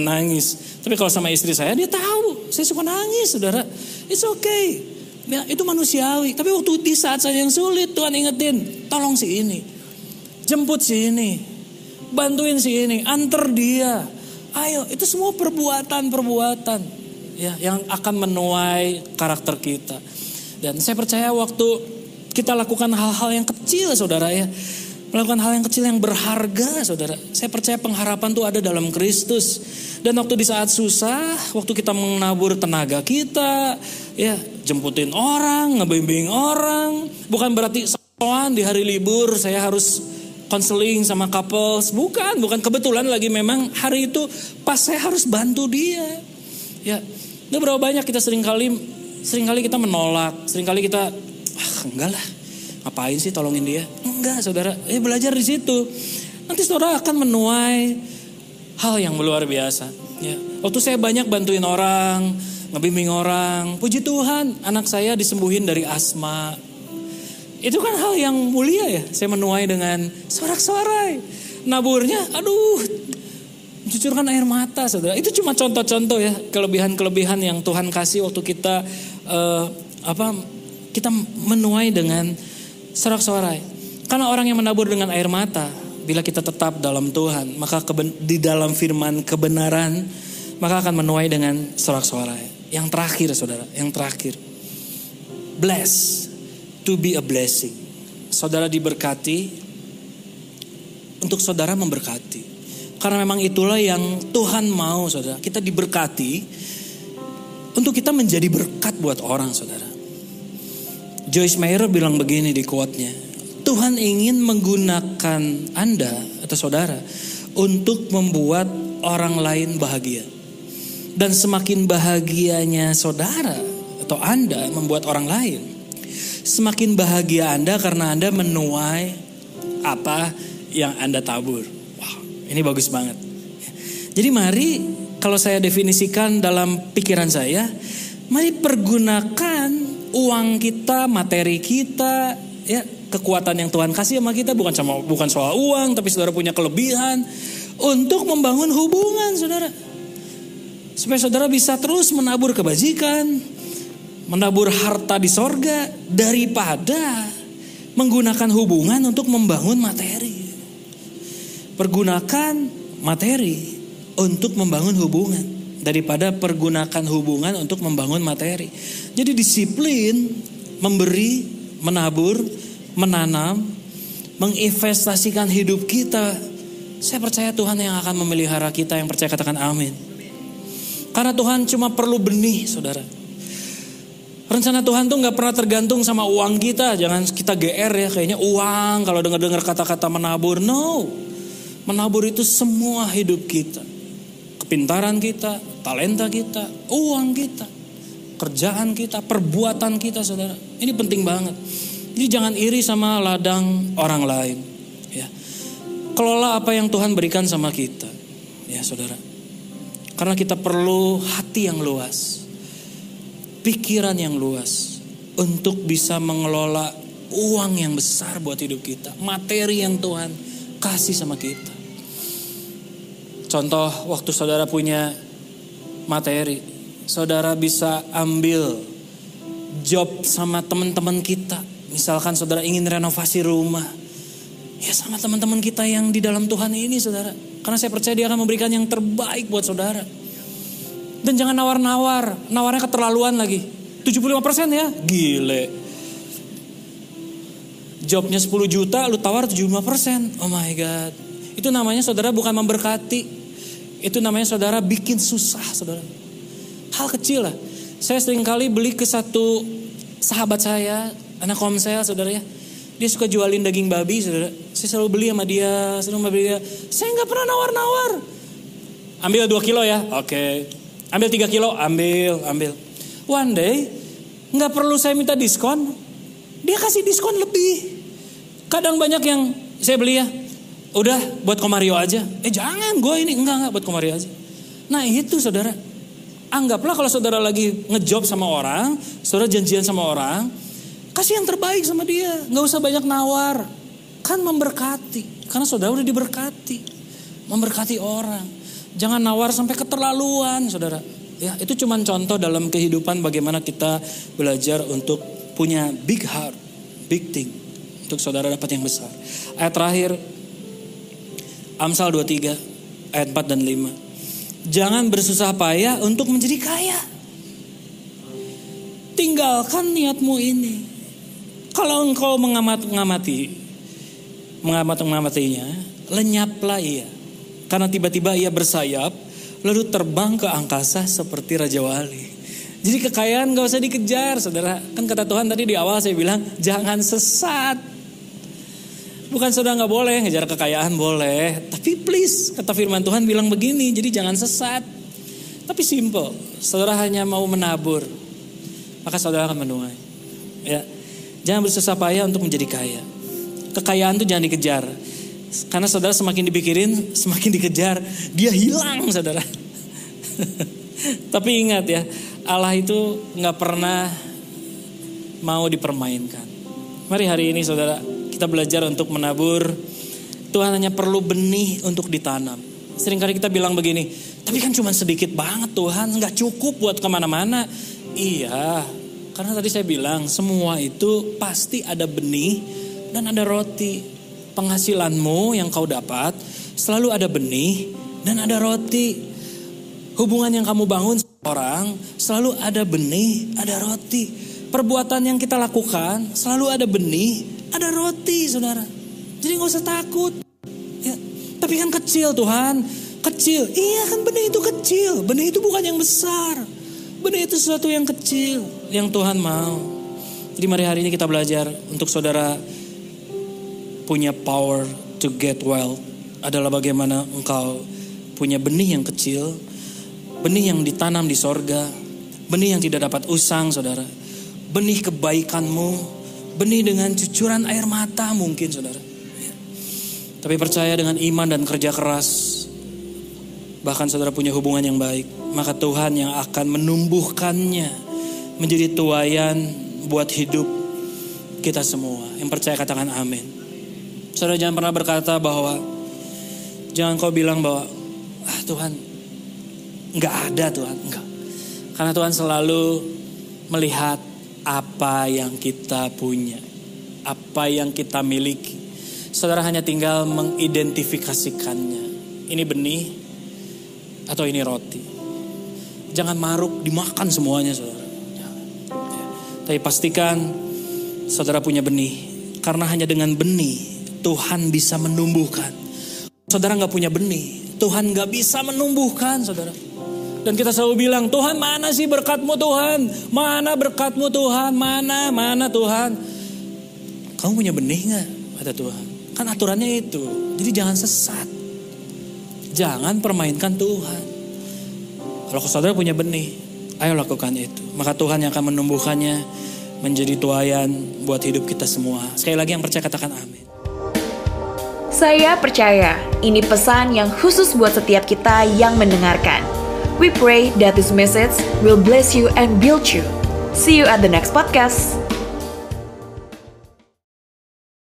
nangis. Tapi kalau sama istri saya dia tahu, saya suka nangis, Saudara. It's okay. Ya, itu manusiawi. Tapi waktu di saat saya yang sulit, Tuhan ingetin, tolong si ini. Jemput si ini. Bantuin si ini, antar dia. Ayo, itu semua perbuatan-perbuatan ya yang akan menuai karakter kita. Dan saya percaya waktu kita lakukan hal-hal yang kecil Saudara ya, Melakukan hal yang kecil yang berharga, saudara. Saya percaya pengharapan itu ada dalam Kristus. Dan waktu di saat susah, waktu kita menabur tenaga kita, ya jemputin orang, ngebimbing orang. Bukan berarti soan di hari libur saya harus konseling sama couples. Bukan, bukan kebetulan lagi memang hari itu pas saya harus bantu dia. Ya, ini berapa banyak kita sering kali sering kali kita menolak, sering kali kita ah enggak lah Ngapain sih tolongin dia? Enggak saudara, eh belajar di situ. Nanti saudara akan menuai hal yang luar biasa. Ya. Waktu saya banyak bantuin orang, ngebimbing orang, puji Tuhan anak saya disembuhin dari asma. Itu kan hal yang mulia ya, saya menuai dengan sorak-sorai. Naburnya, aduh, cucurkan air mata saudara. Itu cuma contoh-contoh ya, kelebihan-kelebihan yang Tuhan kasih waktu kita uh, apa kita menuai dengan sorak-sorai. Karena orang yang menabur dengan air mata, bila kita tetap dalam Tuhan, maka di dalam firman kebenaran, maka akan menuai dengan sorak-sorai. Yang terakhir saudara, yang terakhir. Bless, to be a blessing. Saudara diberkati, untuk saudara memberkati. Karena memang itulah yang Tuhan mau saudara. Kita diberkati untuk kita menjadi berkat buat orang saudara. Joyce Meyer bilang begini di quote-nya. Tuhan ingin menggunakan Anda atau saudara untuk membuat orang lain bahagia. Dan semakin bahagianya saudara atau Anda membuat orang lain, semakin bahagia Anda karena Anda menuai apa yang Anda tabur. Wow, ini bagus banget. Jadi mari kalau saya definisikan dalam pikiran saya, mari pergunakan uang kita, materi kita, ya kekuatan yang Tuhan kasih sama kita bukan sama bukan soal uang, tapi saudara punya kelebihan untuk membangun hubungan, saudara. Supaya saudara bisa terus menabur kebajikan, menabur harta di sorga daripada menggunakan hubungan untuk membangun materi. Pergunakan materi untuk membangun hubungan daripada pergunakan hubungan untuk membangun materi. Jadi disiplin memberi, menabur, menanam, menginvestasikan hidup kita. Saya percaya Tuhan yang akan memelihara kita yang percaya katakan amin. Karena Tuhan cuma perlu benih, saudara. Rencana Tuhan tuh nggak pernah tergantung sama uang kita. Jangan kita GR ya kayaknya uang kalau dengar-dengar kata-kata menabur. No. Menabur itu semua hidup kita. Kepintaran kita, talenta kita, uang kita, kerjaan kita, perbuatan kita saudara. Ini penting banget. Jadi jangan iri sama ladang orang lain. Ya. Kelola apa yang Tuhan berikan sama kita. Ya saudara. Karena kita perlu hati yang luas pikiran yang luas untuk bisa mengelola uang yang besar buat hidup kita, materi yang Tuhan kasih sama kita. Contoh waktu saudara punya materi, saudara bisa ambil job sama teman-teman kita. Misalkan saudara ingin renovasi rumah, ya sama teman-teman kita yang di dalam Tuhan ini saudara. Karena saya percaya dia akan memberikan yang terbaik buat saudara. Dan jangan nawar-nawar, nawarnya keterlaluan lagi. 75% ya, gile. Jobnya 10 juta, lu tawar 75%. Oh my God. Itu namanya saudara bukan memberkati. Itu namanya saudara bikin susah saudara. Hal kecil lah. Saya sering kali beli ke satu sahabat saya, anak komsel saudara ya. Dia suka jualin daging babi saudara. Saya selalu beli sama dia, selalu beli dia. Saya nggak pernah nawar-nawar. Ambil 2 kilo ya, oke. Okay. Ambil 3 kilo, ambil, ambil. One day, nggak perlu saya minta diskon, dia kasih diskon lebih. Kadang banyak yang saya beli ya, udah buat komario aja. Eh jangan, gue ini enggak enggak buat komario aja. Nah itu saudara, anggaplah kalau saudara lagi ngejob sama orang, saudara janjian sama orang, kasih yang terbaik sama dia, nggak usah banyak nawar, kan memberkati, karena saudara udah diberkati, memberkati orang. Jangan nawar sampai keterlaluan, saudara. Ya, itu cuma contoh dalam kehidupan bagaimana kita belajar untuk punya big heart, big thing. Untuk saudara dapat yang besar. Ayat terakhir, Amsal 23, ayat 4 dan 5. Jangan bersusah payah untuk menjadi kaya. Tinggalkan niatmu ini. Kalau engkau mengamat-ngamati, mengamat-ngamatinya, lenyaplah ia karena tiba-tiba ia bersayap, lalu terbang ke angkasa seperti Raja Wali. Jadi kekayaan gak usah dikejar, saudara. Kan kata Tuhan tadi di awal saya bilang, jangan sesat. Bukan saudara gak boleh ngejar kekayaan, boleh. Tapi please, kata firman Tuhan bilang begini, jadi jangan sesat. Tapi simple, saudara hanya mau menabur, maka saudara akan menuai. Ya, jangan bersusah payah untuk menjadi kaya. Kekayaan itu jangan dikejar. Karena saudara semakin dipikirin, semakin dikejar, dia hilang saudara. Tapi ingat ya, Allah itu nggak pernah mau dipermainkan. Mari hari ini saudara, kita belajar untuk menabur. Tuhan hanya perlu benih untuk ditanam. Seringkali kita bilang begini, tapi kan cuma sedikit banget Tuhan, nggak cukup buat ke mana-mana. Iya, karena tadi saya bilang semua itu pasti ada benih dan ada roti penghasilanmu yang kau dapat selalu ada benih dan ada roti. Hubungan yang kamu bangun orang selalu ada benih, ada roti. Perbuatan yang kita lakukan selalu ada benih, ada roti, saudara. Jadi nggak usah takut. Ya, tapi kan kecil Tuhan, kecil. Iya kan benih itu kecil, benih itu bukan yang besar. Benih itu sesuatu yang kecil yang Tuhan mau. Jadi mari hari ini kita belajar untuk saudara punya power to get wealth adalah bagaimana engkau punya benih yang kecil, benih yang ditanam di sorga, benih yang tidak dapat usang saudara, benih kebaikanmu, benih dengan cucuran air mata mungkin saudara. Tapi percaya dengan iman dan kerja keras, bahkan saudara punya hubungan yang baik, maka Tuhan yang akan menumbuhkannya menjadi tuayan buat hidup kita semua. Yang percaya katakan amin. Saudara jangan pernah berkata bahwa jangan kau bilang bahwa ah Tuhan nggak ada Tuhan enggak. Karena Tuhan selalu melihat apa yang kita punya, apa yang kita miliki. Saudara hanya tinggal mengidentifikasikannya. Ini benih atau ini roti. Jangan maruk dimakan semuanya saudara. Tapi pastikan saudara punya benih. Karena hanya dengan benih Tuhan bisa menumbuhkan. Saudara nggak punya benih, Tuhan nggak bisa menumbuhkan, saudara. Dan kita selalu bilang, Tuhan mana sih berkatmu Tuhan? Mana berkatmu Tuhan? Mana, mana Tuhan? Kamu punya benih gak? Kata Tuhan. Kan aturannya itu. Jadi jangan sesat. Jangan permainkan Tuhan. Kalau saudara punya benih, ayo lakukan itu. Maka Tuhan yang akan menumbuhkannya menjadi tuayan buat hidup kita semua. Sekali lagi yang percaya katakan amin. Saya percaya ini pesan yang khusus buat setiap kita yang mendengarkan. We pray that this message will bless you and build you. See you at the next podcast.